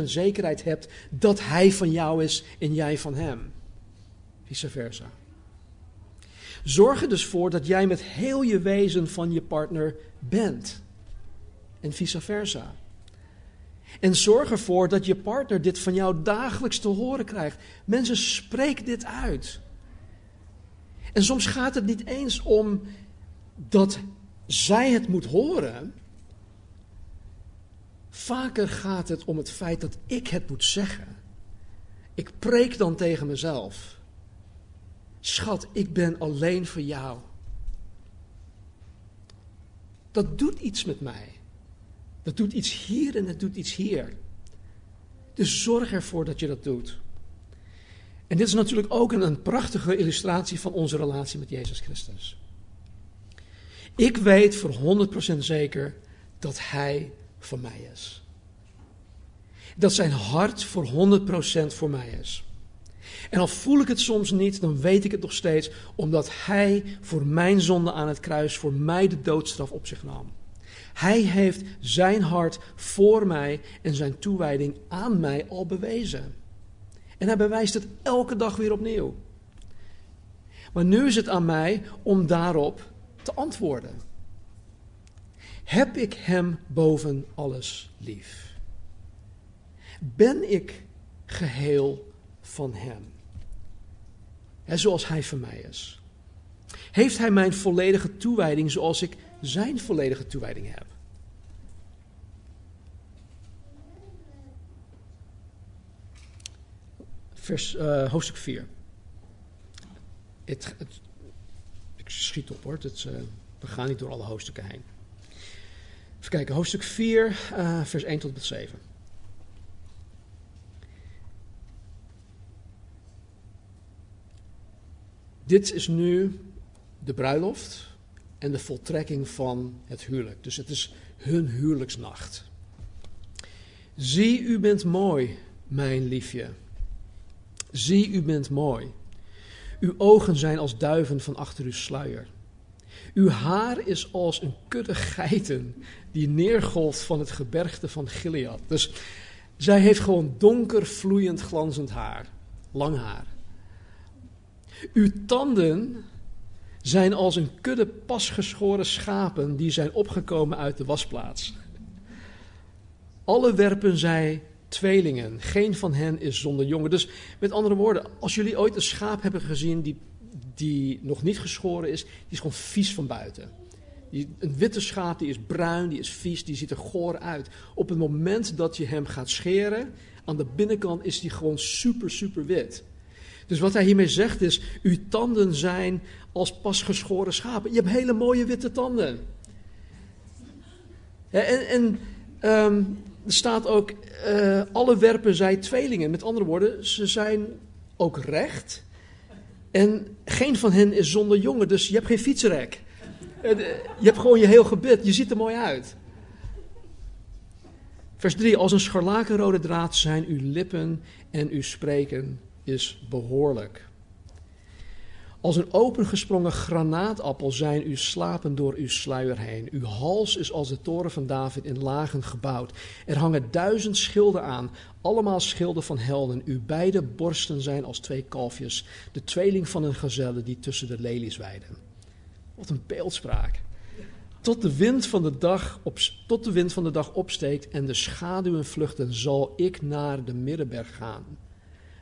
100% zekerheid hebt dat hij van jou is en jij van hem. Vice versa. Zorg er dus voor dat jij met heel je wezen van je partner bent. En vice versa. En zorg ervoor dat je partner dit van jou dagelijks te horen krijgt. Mensen, spreek dit uit. En soms gaat het niet eens om dat zij het moet horen. Vaker gaat het om het feit dat ik het moet zeggen. Ik preek dan tegen mezelf. Schat, ik ben alleen voor jou. Dat doet iets met mij. Dat doet iets hier en het doet iets hier. Dus zorg ervoor dat je dat doet. En dit is natuurlijk ook een, een prachtige illustratie van onze relatie met Jezus Christus. Ik weet voor 100% zeker dat Hij voor mij is. Dat zijn hart voor 100% voor mij is. En al voel ik het soms niet, dan weet ik het nog steeds, omdat Hij voor mijn zonde aan het kruis, voor mij de doodstraf op zich nam. Hij heeft zijn hart voor mij en zijn toewijding aan mij al bewezen. En hij bewijst het elke dag weer opnieuw. Maar nu is het aan mij om daarop te antwoorden. Heb ik Hem boven alles lief? Ben ik geheel van Hem? He, zoals Hij voor mij is. Heeft Hij mijn volledige toewijding zoals ik Zijn volledige toewijding heb? Vers, uh, hoofdstuk 4. Het, schiet op hoor, uh, we gaan niet door alle hoofdstukken heen. Even kijken, hoofdstuk 4, uh, vers 1 tot en met 7. Dit is nu de bruiloft en de voltrekking van het huwelijk. Dus het is hun huwelijksnacht. Zie, u bent mooi, mijn liefje. Zie, u bent mooi. Uw ogen zijn als duiven van achter uw sluier. Uw haar is als een kudde geiten die neergolft van het gebergte van Gilead. Dus zij heeft gewoon donker, vloeiend, glanzend haar. Lang haar. Uw tanden zijn als een kudde pasgeschoren schapen die zijn opgekomen uit de wasplaats. Alle werpen zij tweelingen. Geen van hen is zonder jongen. Dus met andere woorden, als jullie ooit een schaap hebben gezien die, die nog niet geschoren is, die is gewoon vies van buiten. Die, een witte schaap die is bruin, die is vies, die ziet er goor uit. Op het moment dat je hem gaat scheren, aan de binnenkant is die gewoon super, super wit. Dus wat hij hiermee zegt is, uw tanden zijn als pas geschoren schapen. Je hebt hele mooie witte tanden. En, en um, er staat ook, uh, alle werpen zij tweelingen. Met andere woorden, ze zijn ook recht. En geen van hen is zonder jongen, dus je hebt geen fietsrek. Eh, je hebt gewoon je heel gebit, je ziet er mooi uit. Vers 3, als een scharlakenrode draad zijn uw lippen en uw spreken is behoorlijk. Als een opengesprongen granaatappel zijn uw slapen door uw sluier heen. Uw hals is als de toren van David in lagen gebouwd. Er hangen duizend schilden aan, allemaal schilden van helden. Uw beide borsten zijn als twee kalfjes, de tweeling van een gazelle die tussen de lelies weiden. Wat een beeldspraak. Tot de, wind van de dag op, tot de wind van de dag opsteekt en de schaduwen vluchten, zal ik naar de middenberg gaan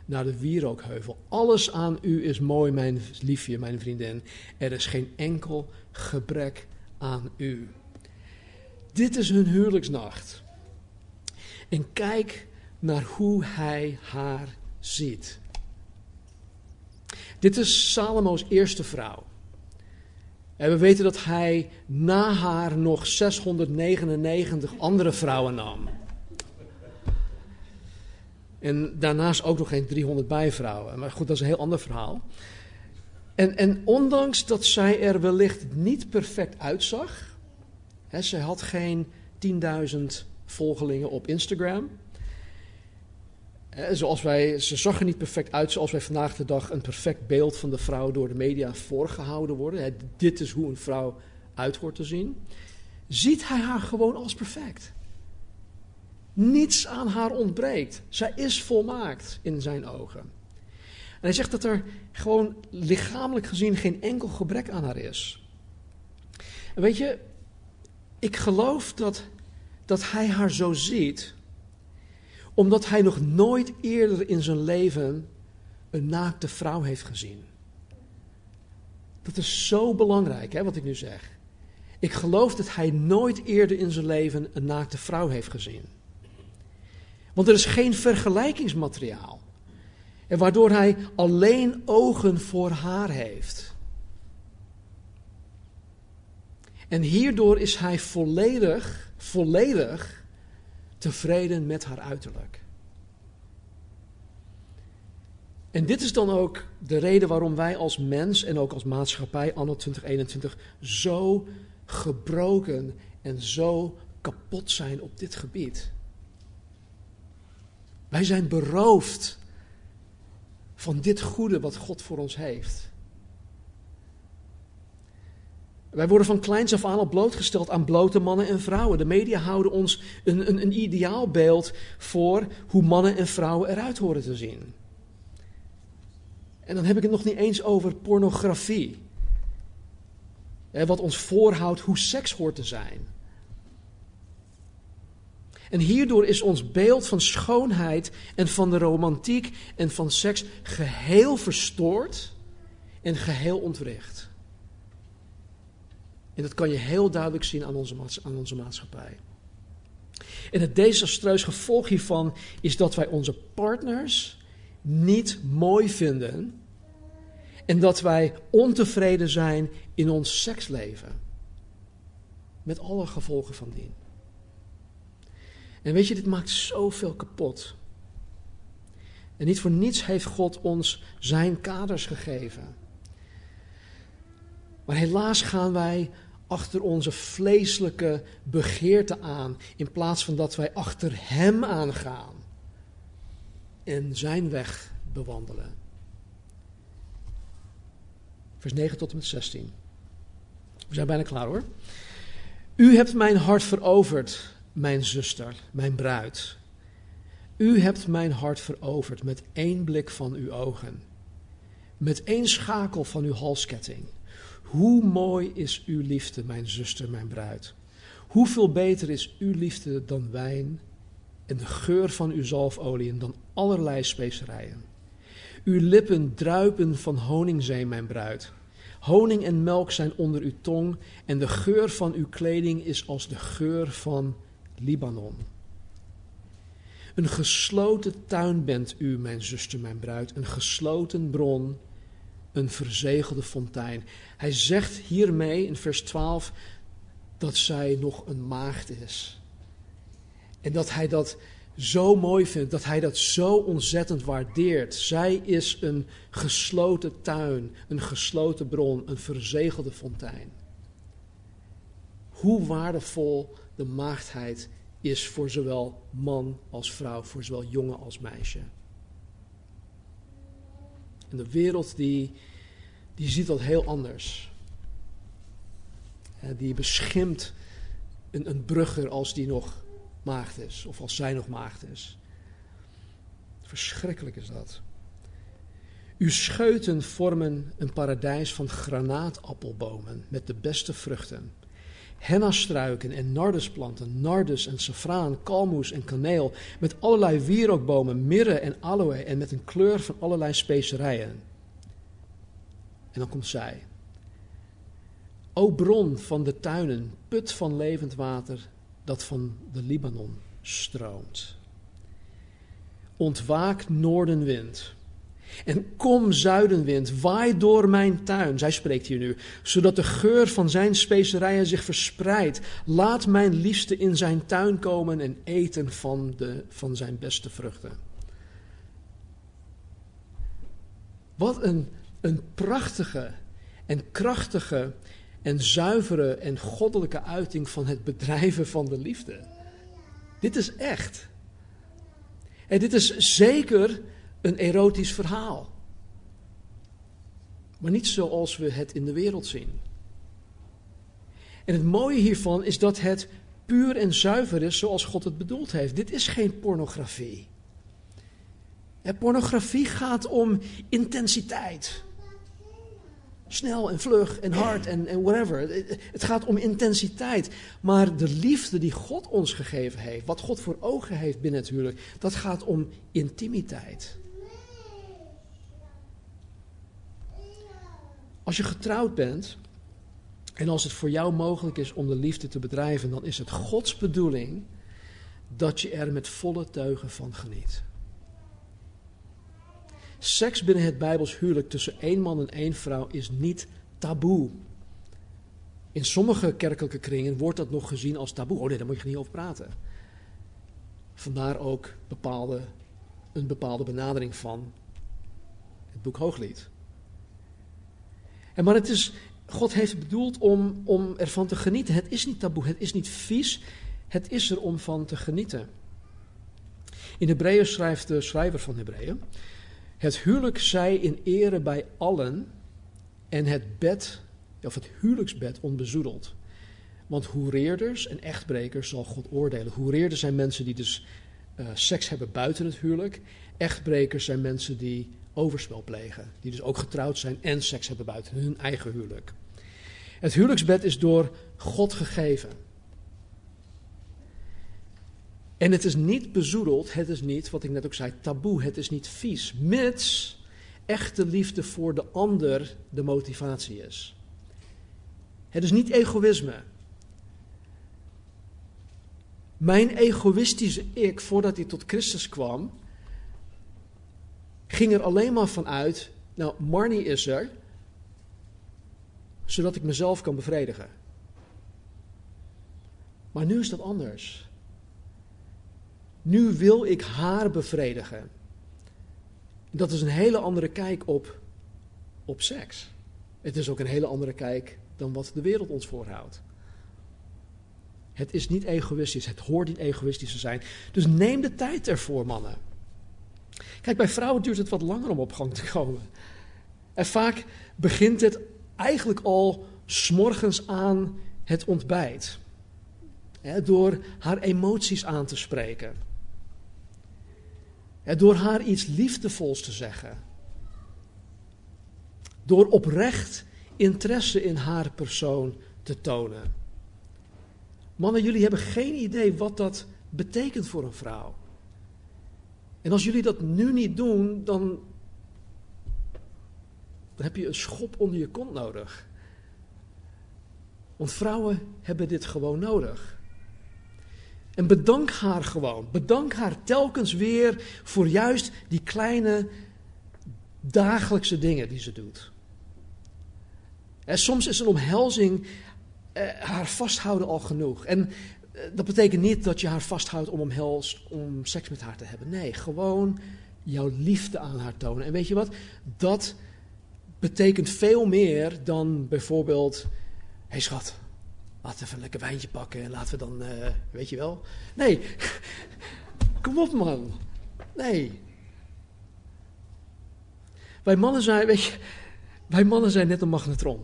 naar de wierookheuvel. Alles aan u is mooi, mijn liefje, mijn vriendin. Er is geen enkel gebrek aan u. Dit is hun huwelijksnacht. En kijk naar hoe hij haar ziet. Dit is Salomo's eerste vrouw. En we weten dat hij na haar nog 699 andere vrouwen nam. En daarnaast ook nog geen 300 bijvrouwen. Maar goed, dat is een heel ander verhaal. En, en ondanks dat zij er wellicht niet perfect uitzag. Hè, zij had geen 10.000 volgelingen op Instagram. Hè, zoals wij, ze zag er niet perfect uit zoals wij vandaag de dag een perfect beeld van de vrouw door de media voorgehouden worden. Dit is hoe een vrouw uit hoort te zien. Ziet hij haar gewoon als perfect. Niets aan haar ontbreekt. Zij is volmaakt in zijn ogen. En hij zegt dat er gewoon lichamelijk gezien geen enkel gebrek aan haar is. En weet je, ik geloof dat, dat hij haar zo ziet, omdat hij nog nooit eerder in zijn leven een naakte vrouw heeft gezien. Dat is zo belangrijk, hè, wat ik nu zeg. Ik geloof dat hij nooit eerder in zijn leven een naakte vrouw heeft gezien. Want er is geen vergelijkingsmateriaal. En waardoor hij alleen ogen voor haar heeft. En hierdoor is hij volledig, volledig tevreden met haar uiterlijk. En dit is dan ook de reden waarom wij als mens en ook als maatschappij anno 2021 zo gebroken en zo kapot zijn op dit gebied. Wij zijn beroofd van dit goede wat God voor ons heeft. Wij worden van kleins af aan al blootgesteld aan blote mannen en vrouwen. De media houden ons een, een, een ideaalbeeld voor hoe mannen en vrouwen eruit horen te zien. En dan heb ik het nog niet eens over pornografie. Wat ons voorhoudt hoe seks hoort te zijn. En hierdoor is ons beeld van schoonheid en van de romantiek en van seks geheel verstoord en geheel ontwricht. En dat kan je heel duidelijk zien aan onze, aan onze maatschappij. En het desastreus gevolg hiervan is dat wij onze partners niet mooi vinden en dat wij ontevreden zijn in ons seksleven. Met alle gevolgen van dien. En weet je, dit maakt zoveel kapot. En niet voor niets heeft God ons zijn kaders gegeven. Maar helaas gaan wij achter onze vleeselijke begeerte aan, in plaats van dat wij achter Hem aangaan en zijn weg bewandelen. Vers 9 tot en met 16. We zijn bijna klaar hoor. U hebt mijn hart veroverd, mijn zuster, mijn bruid. U hebt mijn hart veroverd met één blik van uw ogen, met één schakel van uw halsketting. Hoe mooi is uw liefde, mijn zuster, mijn bruid. Hoeveel beter is uw liefde dan wijn en de geur van uw zalfolie dan allerlei specerijen. Uw lippen druipen van honingzee, mijn bruid. Honing en melk zijn onder uw tong en de geur van uw kleding is als de geur van Libanon. Een gesloten tuin bent u, mijn zuster, mijn bruid, een gesloten bron, een verzegelde fontein. Hij zegt hiermee in vers 12 dat zij nog een maagd is. En dat hij dat zo mooi vindt, dat hij dat zo ontzettend waardeert. Zij is een gesloten tuin, een gesloten bron, een verzegelde fontein. Hoe waardevol de maagdheid is voor zowel man als vrouw, voor zowel jongen als meisje. En de wereld die, die ziet dat heel anders. Die beschimpt een, een brugger als die nog maagd is, of als zij nog maagd is. Verschrikkelijk is dat. Uw scheuten vormen een paradijs van granaatappelbomen met de beste vruchten. Hennastruiken en nardusplanten, nardus en safraan, kalmoes en kaneel, met allerlei wierookbomen, mirre en aloe en met een kleur van allerlei specerijen. En dan komt zij. O bron van de tuinen, put van levend water, dat van de Libanon stroomt. Ontwaak noordenwind. En kom zuidenwind, waai door mijn tuin, zij spreekt hier nu, zodat de geur van zijn specerijen zich verspreidt. Laat mijn liefste in zijn tuin komen en eten van, de, van zijn beste vruchten. Wat een, een prachtige en krachtige en zuivere en goddelijke uiting van het bedrijven van de liefde. Dit is echt. En dit is zeker een erotisch verhaal. Maar niet zoals we het in de wereld zien. En het mooie hiervan is dat het puur en zuiver is zoals God het bedoeld heeft. Dit is geen pornografie. pornografie gaat om intensiteit. Snel en vlug en hard en, whatever. Het gaat om intensiteit. Maar de liefde die God ons gegeven heeft, wat God voor ogen heeft binnen het huwelijk, dat gaat om intimiteit. Als je getrouwd bent en als het voor jou mogelijk is om de liefde te bedrijven, dan is het Gods bedoeling dat je er met volle teugen van geniet. Seks binnen het Bijbels huwelijk tussen één man en één vrouw is niet taboe. In sommige kerkelijke kringen wordt dat nog gezien als taboe. Oh nee, daar moet je niet over praten. Vandaar ook bepaalde, een bepaalde benadering van het boek Hooglied. En maar het is, God heeft bedoeld om, om ervan te genieten. Het is niet taboe, het is niet vies, het is er om van te genieten. In Hebreeën schrijft de schrijver van Hebreeën: Het huwelijk zij in ere bij allen en het bed, of het huwelijksbed onbezoedeld. Want hoereerders en echtbrekers zal God oordelen. Hoereerders zijn mensen die dus uh, seks hebben buiten het huwelijk. Echtbrekers zijn mensen die overspel plegen. Die dus ook getrouwd zijn en seks hebben buiten hun eigen huwelijk. Het huwelijksbed is door God gegeven. En het is niet bezoedeld, het is niet, wat ik net ook zei, taboe, het is niet vies, mits echte liefde voor de ander de motivatie is. Het is niet egoïsme. Mijn egoïstische ik, voordat hij tot Christus kwam, ging er alleen maar van uit, nou, Marnie is er, zodat ik mezelf kan bevredigen. Maar nu is dat anders. Nu wil ik haar bevredigen. Dat is een hele andere kijk op, op seks. Het is ook een hele andere kijk dan wat de wereld ons voorhoudt. Het is niet egoïstisch, het hoort niet egoïstisch te zijn. Dus neem de tijd ervoor, mannen. Kijk, bij vrouwen duurt het wat langer om op gang te komen. En vaak begint het eigenlijk al s'morgens aan het ontbijt. door haar emoties aan te spreken. door haar iets liefdevols te zeggen. Door oprecht interesse in haar persoon te tonen. Mannen, jullie hebben geen idee wat dat betekent voor een vrouw. En als jullie dat nu niet doen, dan, dan heb je een schop onder je kont nodig. Want vrouwen hebben dit gewoon nodig. En bedank haar gewoon. Bedank haar telkens weer voor juist die kleine dagelijkse dingen die ze doet. En soms is een omhelzing eh, haar vasthouden al genoeg. En dat betekent niet dat je haar vasthoudt om, omhels, om seks met haar te hebben. Nee, gewoon jouw liefde aan haar tonen. En weet je wat? Dat betekent veel meer dan bijvoorbeeld: hé hey schat, laten we even een lekker wijntje pakken en laten we dan, uh, weet je wel. Nee, kom op man. Nee. Wij mannen zijn, weet je, wij mannen zijn net een magnetron.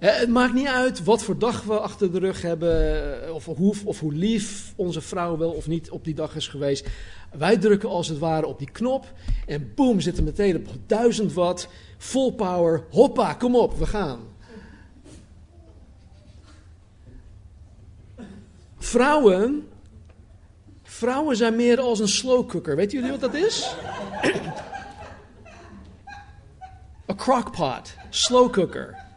Het maakt niet uit wat voor dag we achter de rug hebben, eh, of hoe, of hoe lief onze vrouw wel of niet op die dag is geweest. Wij drukken als het ware op die knop en boem, zitten meteen op 1000 watt, full power, hoppa, kom op, we gaan. Vrouwen, vrouwen zijn meer als een slow cooker. Weet jullie wat dat is? Een crockpot, slow cooker.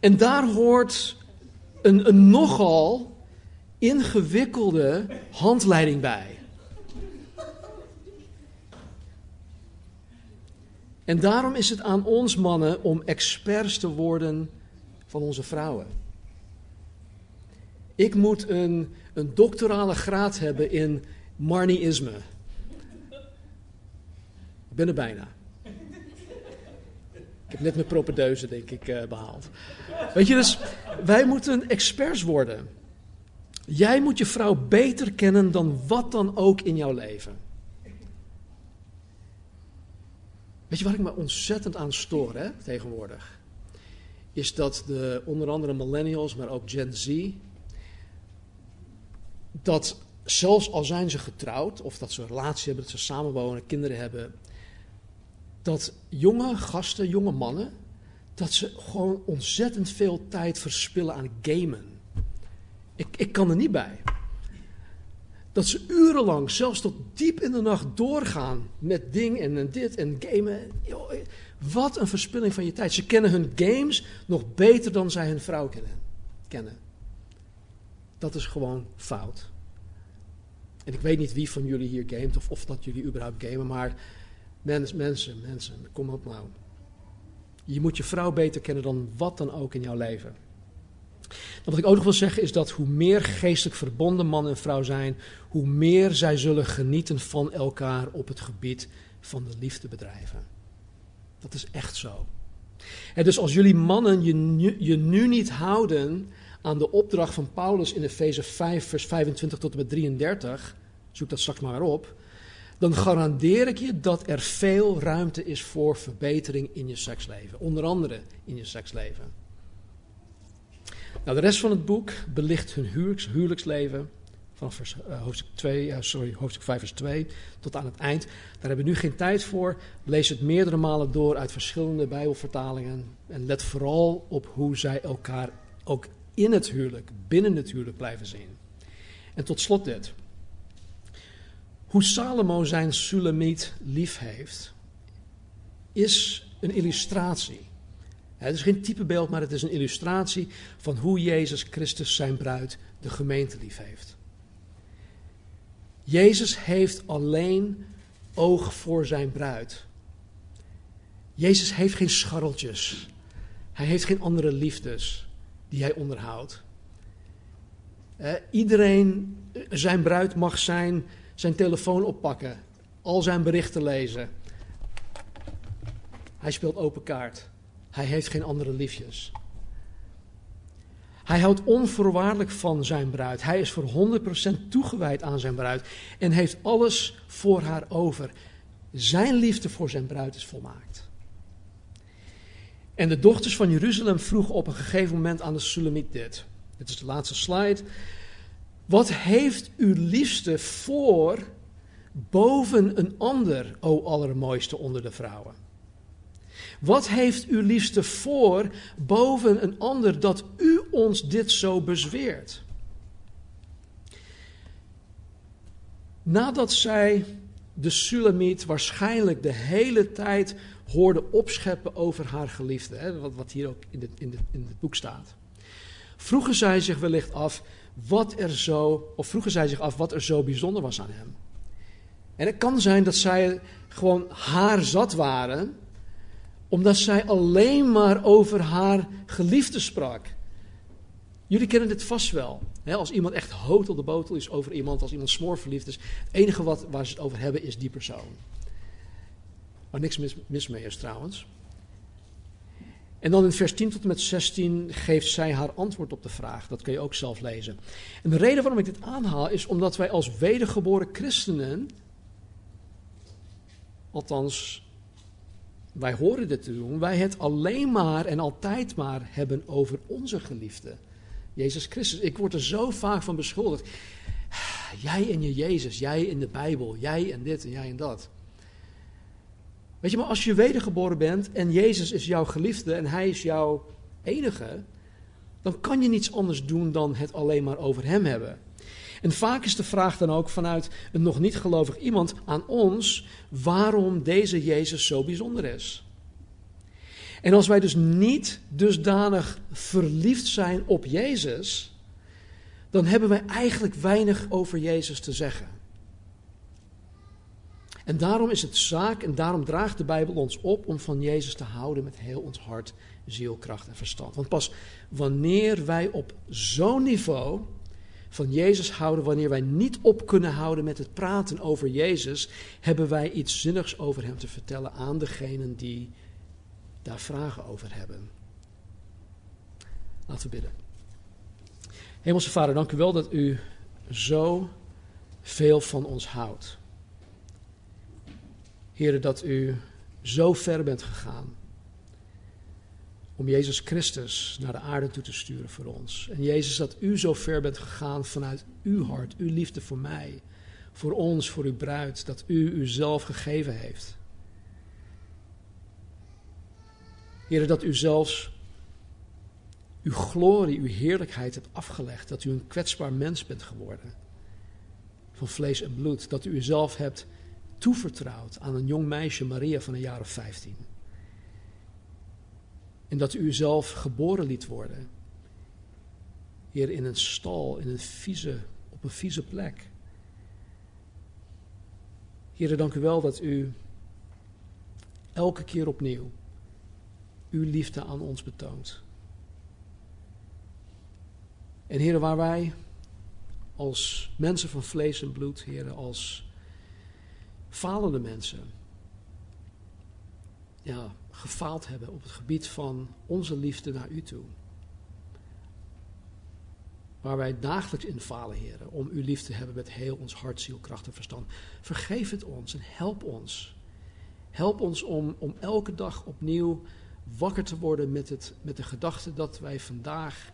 En daar hoort een, een nogal ingewikkelde handleiding bij. En daarom is het aan ons mannen om experts te worden van onze vrouwen. Ik moet een, een doctorale graad hebben in Marnieisme. Ik ben er bijna. Ik heb net mijn propedeuse, denk ik, uh, behaald. Weet je, dus wij moeten experts worden. Jij moet je vrouw beter kennen dan wat dan ook in jouw leven. Weet je waar ik me ontzettend aan stoor hè, tegenwoordig? is dat de, onder andere millennials, maar ook Gen Z, dat zelfs al zijn ze getrouwd, of dat ze een relatie hebben, dat ze samenwonen, kinderen hebben, dat jonge gasten, jonge mannen, dat ze gewoon ontzettend veel tijd verspillen aan gamen. Ik, ik kan er niet bij. Dat ze urenlang, zelfs tot diep in de nacht doorgaan met ding en dit en gamen. wat een verspilling van je tijd. Ze kennen hun games nog beter dan zij hun vrouw kennen. kennen. Dat is gewoon fout. En ik weet niet wie van jullie hier gamet of of dat jullie überhaupt gamen, maar mensen, mensen, mensen, kom op nou. Je moet je vrouw beter kennen dan wat dan ook in jouw leven. En wat ik ook nog wil zeggen is dat hoe meer geestelijk verbonden man en vrouw zijn, hoe meer zij zullen genieten van elkaar op het gebied van de liefde bedrijven. Dat is echt zo. Dus als jullie mannen je, je nu niet houden aan de opdracht van Paulus in Efeze 5, vers 25 tot en met 33, zoek dat straks maar op, dan garandeer ik je dat er veel ruimte is voor verbetering in je seksleven. Onder andere in je seksleven. Nou, de rest van het boek belicht hun huwelijks, huwelijksleven. Vanaf vers, uh, hoofdstuk, 2, uh, sorry, hoofdstuk 5, vers 2 tot aan het eind. Daar hebben we nu geen tijd voor. Lees het meerdere malen door uit verschillende Bijbelvertalingen. En let vooral op hoe zij elkaar ook in het huwelijk, binnen het huwelijk blijven zien. En tot slot dit. Hoe Salomo zijn Sulamiet lief heeft, is een illustratie. Het is geen typebeeld, maar het is een illustratie van hoe Jezus Christus zijn bruid, de gemeente, lief heeft. Jezus heeft alleen oog voor zijn bruid. Jezus heeft geen scharreltjes. Hij heeft geen andere liefdes die hij onderhoudt. Eh, iedereen, zijn bruid mag zijn zijn telefoon oppakken, al zijn berichten lezen. Hij speelt open kaart. Hij heeft geen andere liefjes. Hij houdt onvoorwaardelijk van zijn bruid. Hij is voor 100% toegewijd aan zijn bruid en heeft alles voor haar over. Zijn liefde voor zijn bruid is volmaakt. En de dochters van Jeruzalem vroegen op een gegeven moment aan de Sulamiet dit. Dit is de laatste slide. Wat heeft uw liefste voor boven een ander, o allermooiste onder de vrouwen? Wat heeft uw liefste voor boven een ander dat u ons dit zo bezweert? Nadat zij de Sulamiet waarschijnlijk de hele tijd hoorde opscheppen over haar geliefde, hè, wat, wat hier ook in, in, in het boek staat, vroegen zij zich wellicht af: wat er zo, of vroegen zij zich af wat er zo bijzonder was aan hem. En het kan zijn dat zij gewoon haar zat waren, omdat zij alleen maar over haar geliefde sprak. Jullie kennen dit vast wel. als iemand echt hoot op de botel is over iemand, als iemand smoor verliefd is, het enige wat, waar ze het over hebben is die persoon. Waar niks mis, mis mee is trouwens. En dan in vers 10 tot en met 16 geeft zij haar antwoord op de vraag. Dat kun je ook zelf lezen. En de reden waarom ik dit aanhaal is omdat wij als wedergeboren christenen, althans wij horen dit te doen, wij het alleen maar en altijd maar hebben over onze geliefde, Jezus Christus. Ik word er zo vaak van beschuldigd. Jij en je Jezus, jij in de Bijbel, jij en dit en jij en dat. Weet je, maar als je wedergeboren bent en Jezus is jouw geliefde en Hij is jouw enige, dan kan je niets anders doen dan het alleen maar over Hem hebben. En vaak is de vraag dan ook vanuit een nog niet gelovig iemand aan ons waarom deze Jezus zo bijzonder is. En als wij dus niet dusdanig verliefd zijn op Jezus, dan hebben wij eigenlijk weinig over Jezus te zeggen. En daarom is het zaak en daarom draagt de Bijbel ons op om van Jezus te houden met heel ons hart, ziel, kracht en verstand. Want pas wanneer wij op zo'n niveau van Jezus houden, wanneer wij niet op kunnen houden met het praten over Jezus, hebben wij iets zinnigs over Hem te vertellen aan degenen die daar vragen over hebben. Laten we bidden. Hemelse Vader, dank u wel dat u zo veel van ons houdt. Heren, dat u zo ver bent gegaan. om Jezus Christus naar de aarde toe te sturen voor ons. En Jezus, dat u zo ver bent gegaan vanuit uw hart, uw liefde voor mij, voor ons, voor uw bruid, dat u uzelf gegeven heeft. Heer, dat u zelfs uw glorie, uw heerlijkheid hebt afgelegd. Dat u een kwetsbaar mens bent geworden. Van vlees en bloed. Dat u uzelf hebt toevertrouwd aan een jong meisje, Maria, van een jaar of vijftien. En dat u uzelf geboren liet worden. Heer, in een stal, in een vieze, op een vieze plek. Heer, dank u wel dat u elke keer opnieuw uw liefde aan ons betoont. En heren, waar wij als mensen van vlees en bloed, heren, als falende mensen, ja, gefaald hebben op het gebied van onze liefde naar u toe. Waar wij dagelijks in falen, heren, om uw liefde te hebben met heel ons hart, ziel, kracht en verstand. Vergeef het ons en help ons. Help ons om, om elke dag opnieuw wakker te worden met, het, met de gedachte dat wij vandaag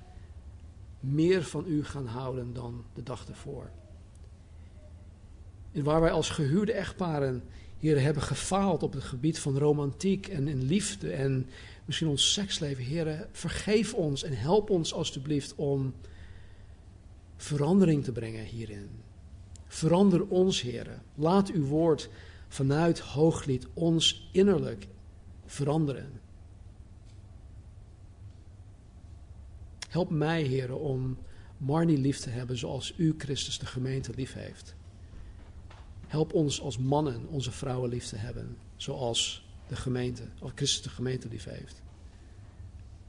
meer van u gaan houden dan de dag ervoor. Waar wij als gehuwde echtparen, hier hebben gefaald op het gebied van romantiek en in liefde en misschien ons seksleven. Heren, vergeef ons en help ons alstublieft om verandering te brengen hierin. Verander ons, heren. Laat uw woord vanuit hooglied ons innerlijk veranderen. Help mij, heren, om Marnie lief te hebben zoals u, Christus, de gemeente lief heeft. Help ons als mannen onze vrouwen lief te hebben zoals de gemeente, of Christus de gemeente lief heeft.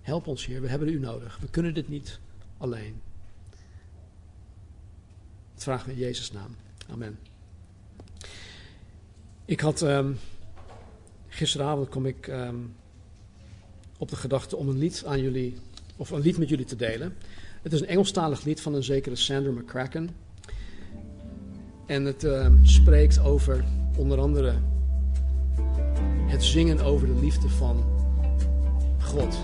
Help ons, Heer, we hebben u nodig. We kunnen dit niet alleen. Dat vragen we in Jezus' naam. Amen. Ik had um, gisteravond kom ik um, op de gedachte om een lied aan jullie of een lied met jullie te delen. Het is een Engelstalig lied van een zekere Sandra McCracken. En het uh, spreekt over onder andere het zingen over de liefde van God.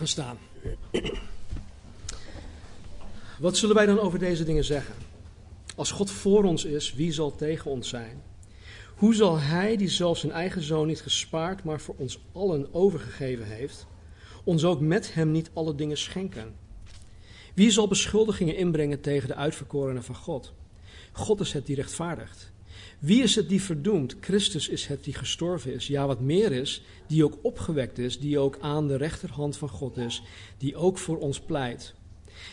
Laten we gaan staan. Wat zullen wij dan over deze dingen zeggen? Als God voor ons is, wie zal tegen ons zijn? Hoe zal Hij, die zelfs zijn eigen zoon niet gespaard, maar voor ons allen overgegeven heeft, ons ook met Hem niet alle dingen schenken? Wie zal beschuldigingen inbrengen tegen de uitverkorenen van God? God is het die rechtvaardigt. Wie is het die verdoemt? Christus is het die gestorven is. Ja, wat meer is, die ook opgewekt is, die ook aan de rechterhand van God is, die ook voor ons pleit.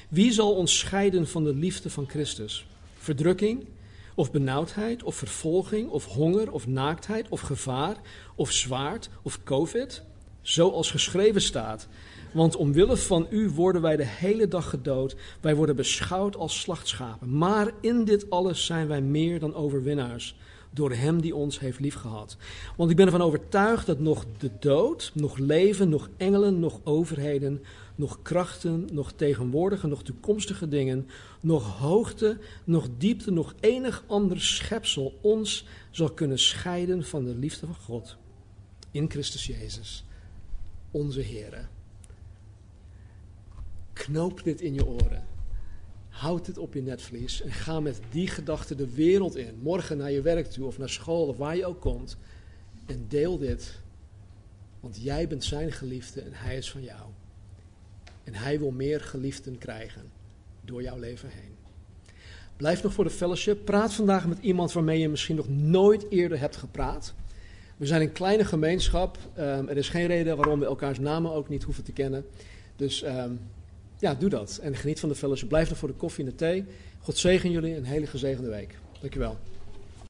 Wie zal ons scheiden van de liefde van Christus? Verdrukking, of benauwdheid, of vervolging, of honger, of naaktheid, of gevaar, of zwaard, of covid? Zoals geschreven staat. Want omwille van u worden wij de hele dag gedood. Wij worden beschouwd als slachtschapen. Maar in dit alles zijn wij meer dan overwinnaars. Door hem die ons heeft liefgehad. Want ik ben ervan overtuigd dat nog de dood, nog leven, nog engelen, nog overheden, nog krachten, nog tegenwoordige, nog toekomstige dingen, nog hoogte, nog diepte, nog enig ander schepsel ons zal kunnen scheiden van de liefde van God. In Christus Jezus, onze Heer. Knoop dit in je oren. Houd het op je netvlies en ga met die gedachte de wereld in. Morgen naar je werk toe of naar school of waar je ook komt. En deel dit. Want jij bent zijn geliefde en hij is van jou. En hij wil meer geliefden krijgen door jouw leven heen. Blijf nog voor de fellowship. Praat vandaag met iemand waarmee je misschien nog nooit eerder hebt gepraat. We zijn een kleine gemeenschap. Um, er is geen reden waarom we elkaars namen ook niet hoeven te kennen. Dus um, ja, doe dat. En geniet van de fellowship. Blijf nog voor de koffie en de thee. God zegen jullie. Een hele gezegende week. Dankjewel.